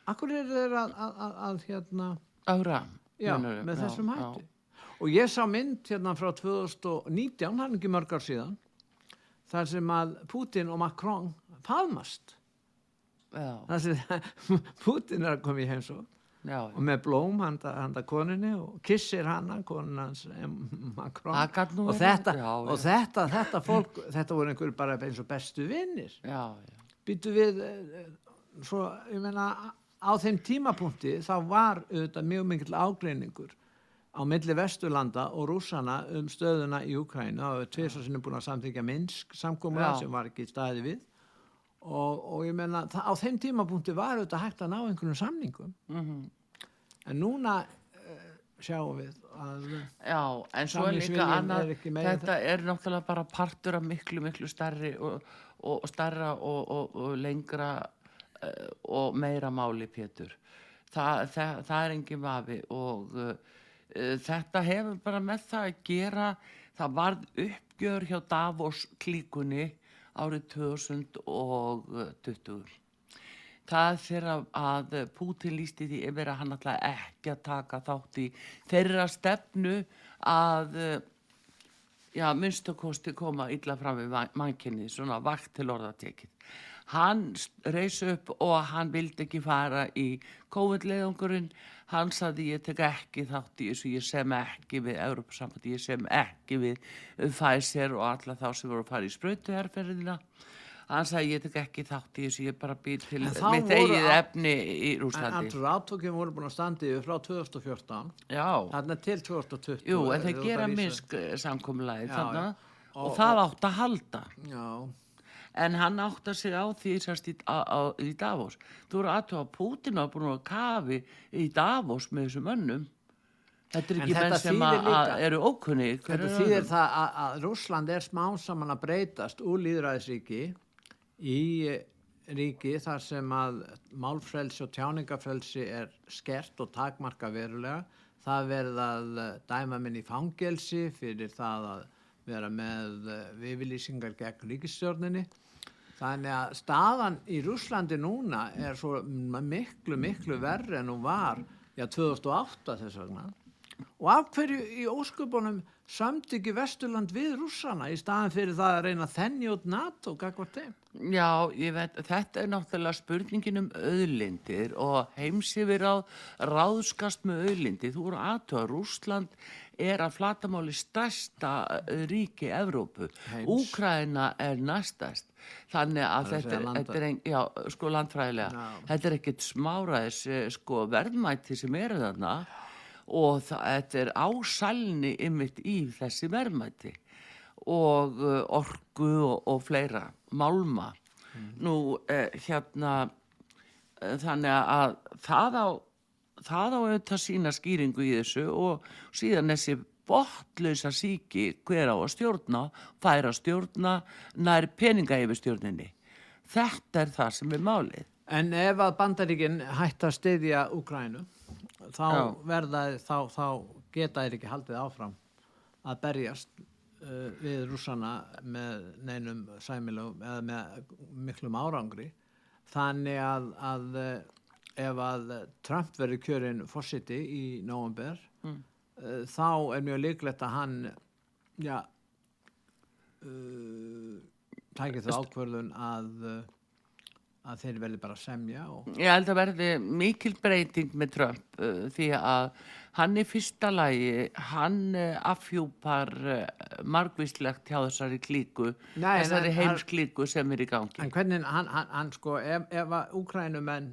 Af hverju er þeir að, að, að, að hérna, Ára. já, meinarðu? með Já, þessum já. hætti? Og ég sá mynd hérna frá 2019, hann er ekki mörg ár síðan, þar sem að Putin og Macron faðmast. Sem *laughs* Putin er að koma í heimsók já. og með blóm handa, handa koninni og kissir hana, konin hans em, Macron. Nú og þetta, já, og já. þetta, þetta fólk, þetta voru einhverju bara eins og bestu vinnir. Býtu við, eh, eh, svo, ég meina, á þeim tímapunkti þá var auðvitað mjög mikill ágreiningur á milli Vesturlanda og Rússana um stöðuna í Ukrænu og tvisar sinni búin að samþykja Minsk samkómula Já. sem var ekki staði við og, og ég meina, það, á þeim tímapunkti var auðvitað hægt að ná einhvern samningum mhm. en núna uh, sjáum við að Já, en svo er líka annað, er þetta er náttúrulega bara partur af miklu, miklu stærri og, og og, og, og lengra uh, og meira máli, Pétur. Þa, það, það er engin vafi og uh, þetta hefur bara með það að gera, það varð uppgjör hjá Davos klíkunni árið 2020. Það þegar að Pútin lísti því yfir að hann ætlaði ekki að taka þátt í þeirra stefnu að já, minnstakosti koma illa fram við mannkinni, svona vakt til orðatekið. Hann reys upp og hann vildi ekki fara í COVID-leiðungurinn. Hann saði ég tek ekki þátt í þessu, ég sem ekki við Európa-sambandi, ég sem ekki við Pfizer og alla þá sem voru að fara í sprautuherferðina. Hann sagði ég tek ekki þátt í þessu, ég bara býr til En mitt eigið efni í en Rúslandi. allur átökjum voru búin að standa yfir frá 2014 Já, þarna til 2020 jú, en þú gera misk samkomulagi Já, þarna og, Og- það átt að halda. Já, En hann áttar sig á því sérst í, í Davos. Þú eru aðtöða að Putin var búin að kafi í Davos með þessum mönnum. Þetta er ekki menn sem eru ókunni. Þetta þýðir það að, að Rússland er smá saman að breytast úr líðræðisríki í eh, ríki þar sem að málfrelsi og tjáningafrelsi er skert og takmarka verulega, það verið að eh, dæma minn í fangelsi fyrir það að vera með viðvilýsingar gegn ríkistjórninni. Þannig að staðan í Rúslandi núna er svo miklu, miklu verri en hún var já, 2008 þess vegna. Og af hverju í ósköpunum samt ekki Vesturland við rússana í staðan fyrir það að reyna þenni út NATO, gagvart þeim? Já, ég veit, þetta er náttúrulega spurningin um auðlindir og heimsifir á ráðskast með auðlindir. Þú eru aðtöða, Rúsland er að flatamáli stærsta ríki Evrópu. Úkræna er næstast. Þannig að þetta er, þetta er ein, já, sko landfræðilega, já. þetta er ekkit smáraðis eh, sko verðmætti sem eru þarna og það, þetta er ásælni ymitt í þessi verðmætti og uh, orgu og, og fleira, málma. Mm. Nú, eh, hérna, eh, þannig að það á, það á auðvitað sína skýringu í þessu og síðan þessi botlausa síki hver á að stjórna, færa stjórna, nær peninga yfir stjórninni. Þetta er það sem er málið. En ef að bandaríkinn hætti að styðja Úkrænu, þá verða þá, þá geta þeir ekki haldið áfram að berjast uh, við rússana með neinum sæmilum eða með miklum árangri þannig að, að uh, ef að Trump verður kjörinn fórsiti í nógumber mm. Uh, þá er mjög líklegt að hann já uh, tækir það ákverðun að uh, að þeir verði bara semja og... Ég held að verði mikil breyting með Trump uh, því að hann í fyrsta lagi hann uh, afhjúpar uh, margvíslegt hjá þessari klíku Nei, þessari heimsklíku sem er í gangi. En hvernig hann, hann, hann sko ef, ef að úkrænumenn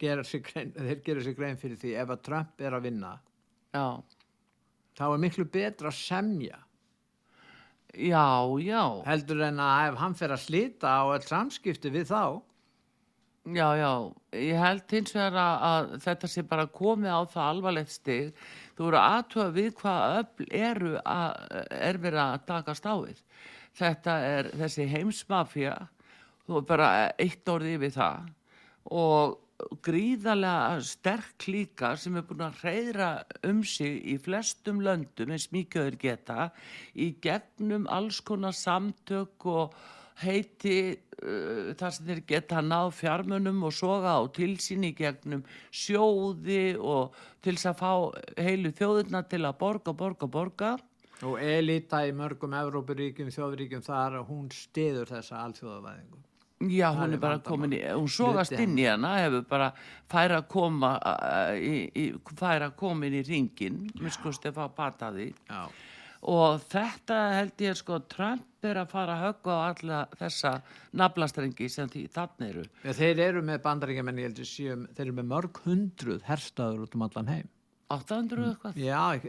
gera sig grein, þeir gera sig grein fyrir því ef að Trump er að vinna Já. þá er miklu betra að semja Já, já. Heldur en að ef hann fer að slita á all samskipti við þá? Já, já. Ég held hins vegar að, að þetta sé bara komið á það alvarlegt stig. Þú voru aðtöða við hvað öll eru að, er verið að taka stáðið. Þetta er þessi heimsmafja, þú er bara eitt orðið við það og gríðarlega sterk líka sem er búin að reyðra um sig í flestum löndum eins mikilvægur geta í gegnum alls konar samtök og heiti uh, þar sem þeir geta náð fjármunum og soga á tilsýn í gegnum sjóði og til þess að fá heilu þjóðurna til að borga, borga, borga. Og elita í mörgum Evrópuríkjum, þjóðuríkjum þar hún stiður þessa alþjóðavæðingu Já, hún er bara komin í, hún sógast inn í hana, hefur bara færa að koma, í, í, færa að koma inn í ringin, miskusti að fá pataði og þetta held ég sko, Trump er að fara að högga á alla þessa naflastrengi sem því þannig eru. Ja, þeir eru með bandaríkjaman, ég heldur síðan, þeir eru með mörg hundruð herstaður út um allan heim. 800 eitthvað? Já, ég,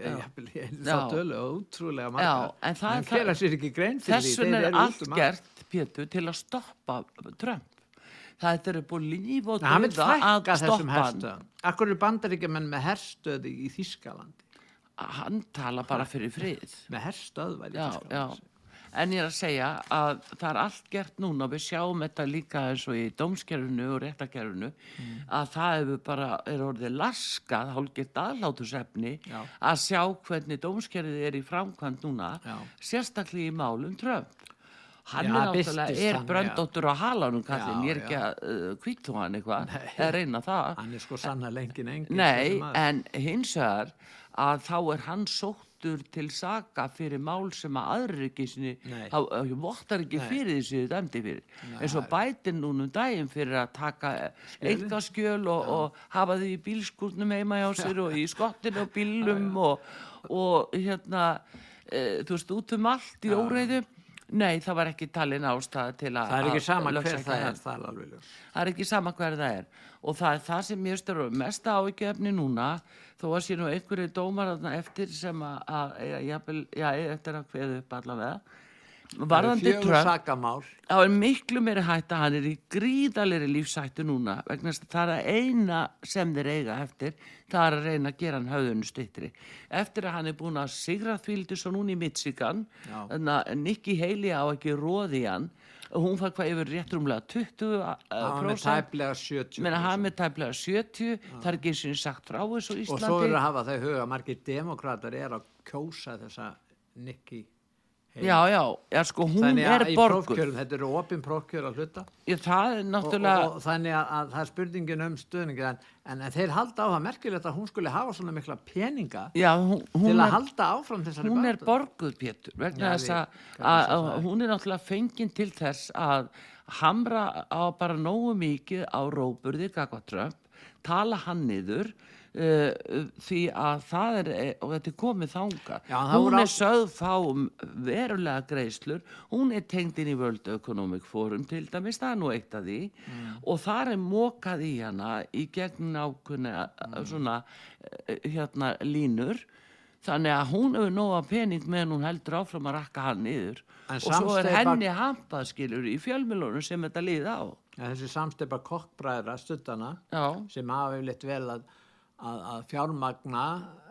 ég, það tölu ótrúlega marga. Já, en það er það. Því. Þessun er allt um gert Pétur til að stoppa Trump. Það er búin líf og döða að stoppa hann. Akkur eru bandaríkjumenn með herstöði í Þískalandi? Hann tala bara fyrir frið. *laughs* Með herstöð væri Þískalandi. En ég er að segja að það er allt gert núna og við sjáum þetta líka eins og í dómskerfunu og réttakerfunu mm. að það hefur bara, er orðið laskað, hálfgett aðlátusefni að sjá hvernig dómskerfið er í framkvæmt núna, Já. sérstaklega í málum Trump hann já, er náttúrulega er bröndóttur á halanum kallin, ég er ekki að uh, kvítu hann eitthvað, eða reyna það. Hann er sko sanna lengin engin nei, en hins vegar að þá er hann sóttur til saga fyrir mál sem að aðrir ekki sinni, þá vottar ekki nei. fyrir þessu dæmdi fyrir. Eins og bætin núnum daginn fyrir að taka engaskjöl og, og hafa því í bílskurnum heima hjá sér og í skottinu og bílum og, og hérna e, þú veist, út um allt í óreiðum Nei, það var ekki talin ástæða til að... Það er ekki sama hver það er, það er alveg ljós. Það er ekki sama hver það er og það er það sem ég styrir mest ávikefni núna þó að sé nú einhverju dómar eftir sem að, já, eftir að hveðu upp allavega varðandi Trump þá er miklu meiri hætt að hann er í gríðalegri lífsættu núna vegna þess að það er að eina sem þeir eiga eftir það er að reyna að gera hann höfðunu styttri. Eftir að hann er búin að sigra þvíldu svo núna í Michigan Já. að Nikki Haley á ekki róði hann og hún fær hvað yfir réttrumlega 20 hann er prósent. tæplega 70 menna hann er tæplega 70 það er ekki eins og sagt frá þessu og á svo Íslandi. eru að hafa það í huga að margir demokrater er að kjósa þessa Nikki Haley. Já, já, já, sko hún þannig er prófkjörum, þetta eru opin prófkjör að hluta. Já, það er og, náttúrulega og, og þannig að, að það er spurningin um stuðningi en, en, en þeir halda á það merkilegt að hún skulle hafa svona mikla peninga já, hún, til að er halda áfram þessari hún er borguð Pétur vegna þess að, hún er náttúrulega fenginn til þess að hamra á bara nógu mikið á róburði Gagva Trump tala hann niður uh, því að það er eh, og þetta er komið þanga Já, hún er sögð fá um verulega greislur hún er tengd inn í World Economic Forum til dæmis, það er nú eitt af því. Mm. og þar er mokað í hana í gegn ákunni Mm. svona eh, hérna línur. Þannig að hún hefur nóga pening meðan hún heldur áfram að rakka hann niður. En og svo er henni hampað skilur í fjölmjölunum sem þetta líði á. Ja, þessi samsteipa kokkbræðra stuttana já, sem hafa yfirleitt vel að, að, að fjármagna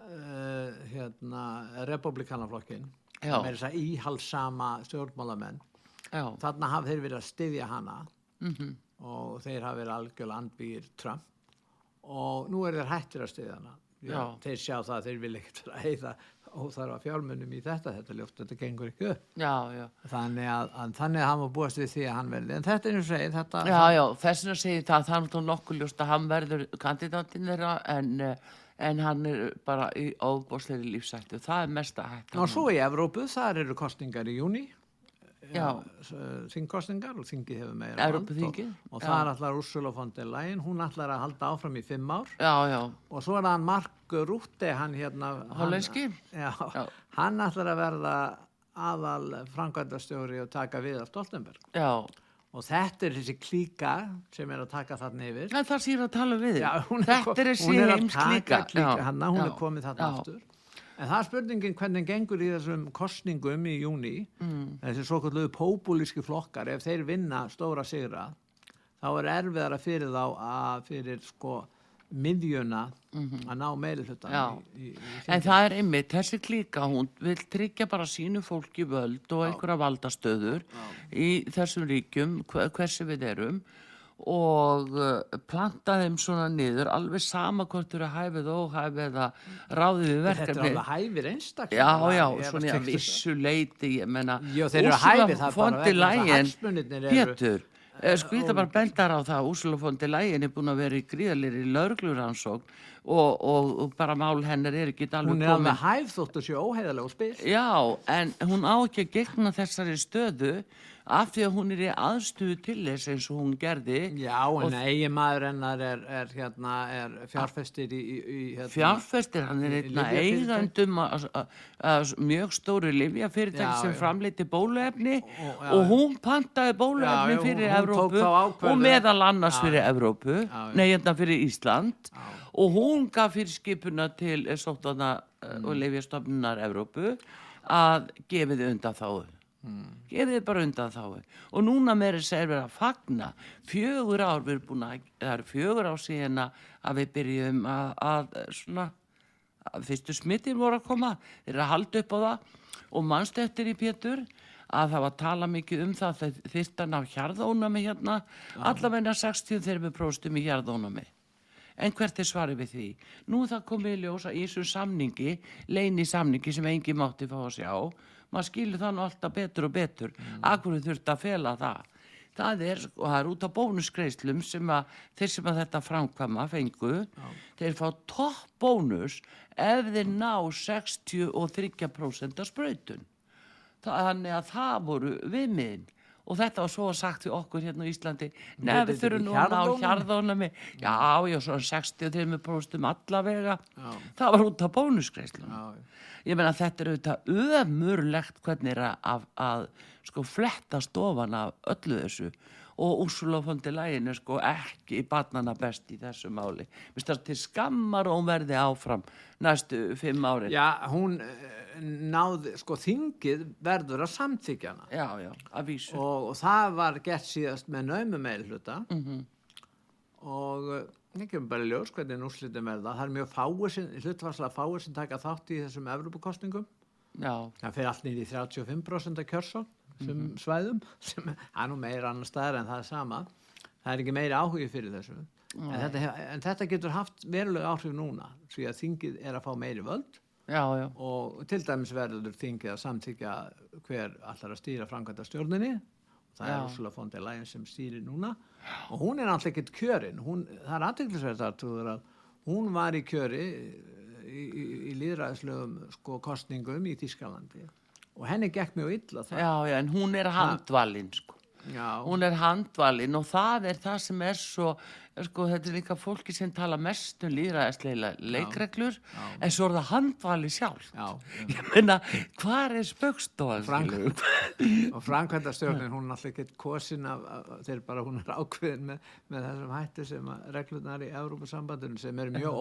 uh, hérna, republikanaflokkin með þess að íhalsama stjórnmálamenn. Já, þarna hafa þeir verið að styðja hana. Mhm, og þeir hafa verið algjörlega andbýr Trump. Og nú er þeir hættir að styðja hana. Já. þeir sjá það að þeir vil ekkert *laughs* að heiða óþarfa fjármunum í þetta þetta ljóft, þetta gengur ekki upp. Já, já. Þannig að, að þannig að hann var búast við því að hann veldi en þetta er og segið þetta Já, já, þess vegna segir það, er náttúrulega nokkuð ljóst að hann verður kandidatinn þeirra en, eh, en hann er bara í óbóðsleiri lífsættu, það er mesta hægt og svo í Evrópu, þar eru kostningar í júni þingkostningar og þingið hefur meira og, og það ætlar Ursula von der Leyen hún ætlar að halda áfram í fimm ár. Já, já, og svo er það Mark Rutte hann hérna hann- já, hann ætlar að verða aðal framkvæmdastjóri og taka við af Stoltenberg. Já. Og þetta er þessi klíka sem er að taka þarna yfir. Það er það sér að tala við er, Þetta er þessi er heims klíka. klíka hana, hún er komið þarna aftur en það er spurningin hvernig gengur í þessum kostningum í júni Mm. þessi svo kalluðu pópulíski flokkar ef þeir vinna stóra sigra þá er erfiðara fyrir þá að fyrir sko miðjuna að ná Mhm. Já. í, í, í En það er einmitt, þessi klíka, hún vil tryggja bara sínu fólki völd og einhverja valdastöður í þessum ríkjum, hver- hversu við erum og uh, planta þeim svona niður, alveg sama hvort þú eru hæfið og óhæfið eða ráðið við þetta er verkefni. alveg hæfir einstak Já, já, svona að vissu leiti, ég menna, Já, eru hæfir, það er bara fondi að lægin, Pétur, eh, sko ég það bara bendar á það, Úrsula fondi lægin er búin að vera í gríðalir í laurugluransókn og, og, og bara mál hennar er ekki alveg hún er alveg hæf þóttu sér óheiðalega og spil Já, en hún á ekki að gegna þessari stöðu af því að hún er í aðstöðu til þess eins og hún gerði. já, en eigin maður hennar er, er hérna, er fjárfestir í, í, í hérna, Fjárfestir, hann er einna eigandum að- mjög stóru livjafyrirtæki Já, sem framleiti bóluefni Og- já, og hún pantaði bóluefni Já, fyrir hún Evrópu ákvörðun. og meðal annars Já, fyrir. Evrópu, nei hérna fyrir Ísland og hún gaf fyrir skipuna til sóttana mm. og livjastofnunar Evrópu að gefið undan þáu. gefið bara undan þá og núna meiri segir við að fagna. Fjögur ár við erum búin að það eru fjögur ár síðan að- við byrjum að, að svona að fyrstu smittir voru að koma. Þeir eru að halda upp á það. Og mannst eftir í Pétur að það var að tala mikið um það þeir þyrst að ná hjarðónami hérna. Allavegna 60 þegar við próstum í hjarðónami En hvert er svarið við því? Nú er það komið í ljós að í þessum samningi, leini samningi sem engi mátti fá að sjá, maður skilur það nú alltaf betur og betur. Mm. Akkur þurft að fela það. Það er, og það er út af bónusgreislum sem að þeir sem að þetta framkvæma fengu, þeir fá topp bónus ef þeir ná 63% af sprautun. Þannig að það voru viðmiðin. Og þetta var svo sagt við okkur hérna á Íslandi, neða við þurfum ekki nú að ná hjarðónami? Já, já, svona 63% allavega. Já. Það var út. Já, já. Ég meina þetta er auðvitað ömurlegt hvernig er að, að sko flettast ofan af öllu þessu og Úrsula von der Leyen er sko ekki barnana best í þessu máli. Finnst það til skammar og hún verði áfram næstu fimm árin. Já, hún eh, náði, sko þingið verður að samþykja hana já, já að vísu. og, og það var gert síðast með naumum meilhluta Mhm. og uh, ég kemur bara ljós hvernig úrslitum verða. Það er mjög fáir sem, hlutvarslega fáir sem taka þátt í þessum Evropakostningum. Já, Það fyrir allt niður í 35% af kjörsón sem Mhm. svæðum sem er nú meira annar staðar en það er sama. Það er ekki meiri áhugi fyrir þessu. En þetta, en þetta getur haft verulega áhrif núna því að þingið er að fá meiri völd já, já. og til dæmis verður þingið að samþykja hver allar að stýra framkvæmda stjórninni það Já. er Ursula von der Leyen sem stýrir núna og hún er náttúrulega ekkert kjörin hún, það er aðteglisverð þar trúður að hún var í kjöri í, í, í líðræðislegum sko kostningum í Þískalandi og henni gekk mjög illa það Já, já, en hún er handvalinn, sko. Já, Hún er handvalinn og það er það sem er svo, sko, þetta er líka fólki sem tala mest um líðræðisleila leikreglur, en svo er það handvalið sjálf. já, *laughs* Ég meina, hvað er spöggstofan? Frank- *laughs* og framkvæmda stjórnin hún er alltaf ekki kosin af, þeir bara hún er ákveðin með, með þessum hætti sem að reglurnar í Európa-sambandinu sem eru mjög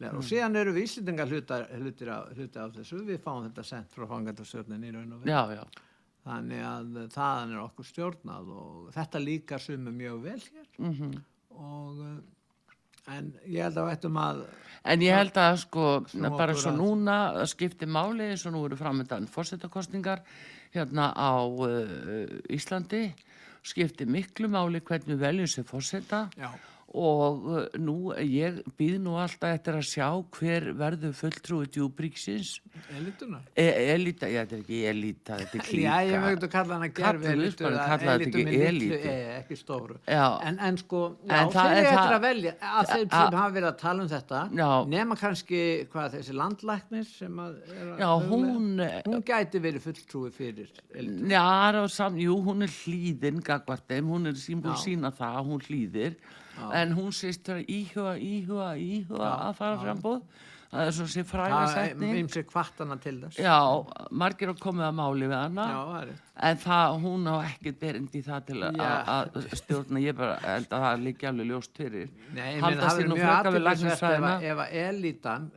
ólýðræðisleira og síðan eru við Íslendingar hluti, af, þessu, við fáum þetta sent frá framkvæmda stjórnin í raun og já, þannig að þaðan er okkur stjórnað og þetta líka sumum mjög vel hér. Mhm. og uh, en ég held að veitum að En ég held að sko, bara svo að- núna skipti máli eins og nú eru framöndan fórsetakostningar hérna á uh, Íslandi skipti miklu máli hvernig við veljum sér fórseta já, og uh, nú ég býð nú alltaf eftir að sjá hver verður fulltrúi djúbríksins elituna e elita, já þetta er ekki elita þetta er klíka Já, ég mögðu að kalla hana gerfi Kallum við bara, kalla þetta ekki e, stóru Já. en, en sko, já, En þeir er eru eftir að velja að þeir sem hafa verið að tala um þetta Já. nema kannski, hvað þessi landlæknir sem að er að Já, hún eh, hún gæti verið fulltrúi fyrir elitu. Já, er jú, hún er hlýðin gagvart þeim, hún er Já. sína það að hún hlýðir en hún sést vera íhuga, íhuga, íhuga að fara já. frambúð það er svo sér fræga það er setning. ymsi kvartana til þess. Já, margir að komið að máli við hana. Já, en það, hún á ekkert berindi í það til að- að stjórna. Ég bara held að það líki alveg ljóst fyrir. Nei, ég meina, halda það sér verður nú mjög frekar við aðtilsvert ef, að- að elitan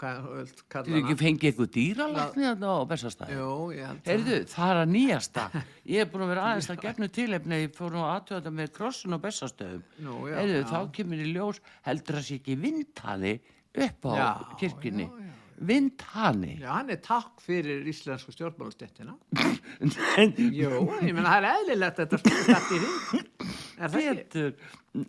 hvað þú ekki fengið eitthvað dýralækni á bestastæði Heyrðu, það er að nýjasta. *laughs* Ég er búin að vera aðeins að gefnu tilefni, ég fór nú aðtöða með krossun og bestastöðum. Heyrðu, þá kemur í ljós, heldur það sé ekki vindhani upp á Já, kirkjunni. já, já. Vindhani. Já, hann er takk fyrir íslensku stjórnmálastéttina. En *laughs* Jú, ég meina það er eðlilegt þetta hring. Er það ekki?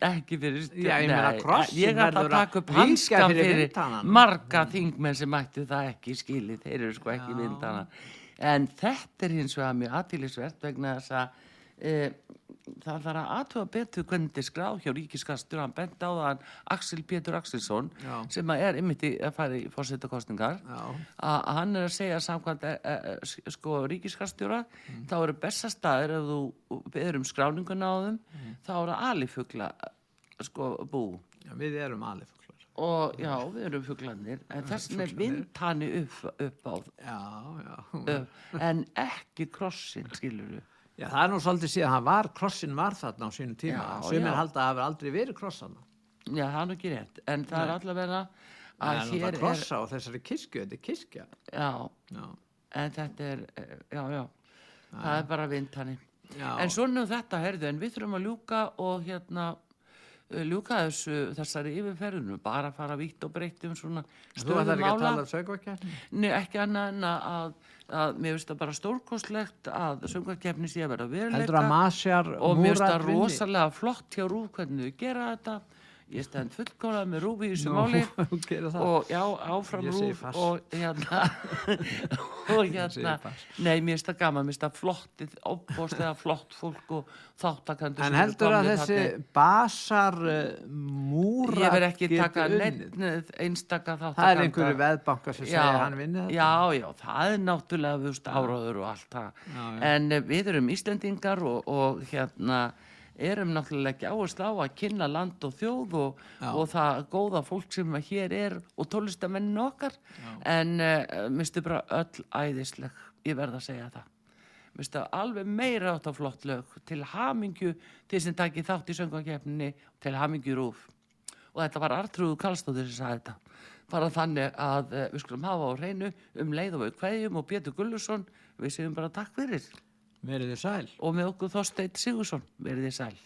Ekki fyrir Já, ég meina, Nei, krossinn Ég ætla að taka upp hanskan fyrir fyrir marga þingmenn sem mættu það ekki skilið, þeir eru sko ekki vindana. En þetta er hins vegar mjög aðtílisvert vegna þess að e, það þarf að aðtöða betur hvernig þetta er skráð hjá ríkiskastur, hann bent á það Axel Pétur Axelsson Já. sem er ymmiti að fara í fórsetakostningar Já. að hann er að segja samkvæmt e, e, sko ríkiskastjóra þá eru bestastæðir ef þú beður um skráninguna á þeim þá eru alifugla sko bú. Já, við erum alifuglar. og já, við erum fuglanir en þess vegna er vindhanni upp, upp á. Upp, en ekki krossin skilur Já, það er nú svolítið síðan, hann var, krossin var þarna á sínum tíma. Já, Sumir já. halda að hafa aldrei verið krossana. já, það er nú ekki rétt en það er allavega Það að er hér náttúrulega er krossa á þessari kirkju, þetta er kirkja. já, Já, en þetta er eh, já, já, það er bara vindhanni já. En svona um þetta, herðu, en við þurfum að ljúka og hérna ljúka þessu, þessari yfirferðinu, bara fara vítt og breytt um svona Þú ætlar ekki að tala um sögvakefni? Nei, ekki annað en að, að mér finnst það bara stórkostlegt að söngvarkefni sé að vera veruleika. Heldur að Masjar og mér finnst það vinni? rosalega flott hjá Rúf hvernig þau gera þetta. Ég stend fullkólað með Rúf í þessu máli. *laughs* og já, áfram rúf og hérna *laughs* og hérna. nei, mér finnst það gaman, mér finnst það flottið óbóðslega flott fólk og þáttakandur En heldur að þessi basar uh, múra ég verð ekki taka neitt einstaka þáttakanda Það er einhverju veðbanka sem segja hann vinni þetta. já, já, það er náttúrulega áráður og allt það. En eh, við erum Íslendingar og, og hérna erum náttúrulega ekki áherslu á að kynna land og þjóð og, Já. og það góða fólk sem hér er og tólistamennin okkar. En uh, minnstu bara öll æðisleg ég verð að segja það. Veistu, alveg meira átt á flott lög til hamingju til sem takki þátt í söngvakefninni til hamingju rúf. Og þetta var Artrúðu Karlsdóttir sem sagði þetta. Bara þannig að uh, við skulum hafa á hreinu um leið og við kveðjum og Pétur Gullusson við segjum bara takk fyrir Verið þið sæl. og með okkur Þorsteinn Sigursson verið þið sæl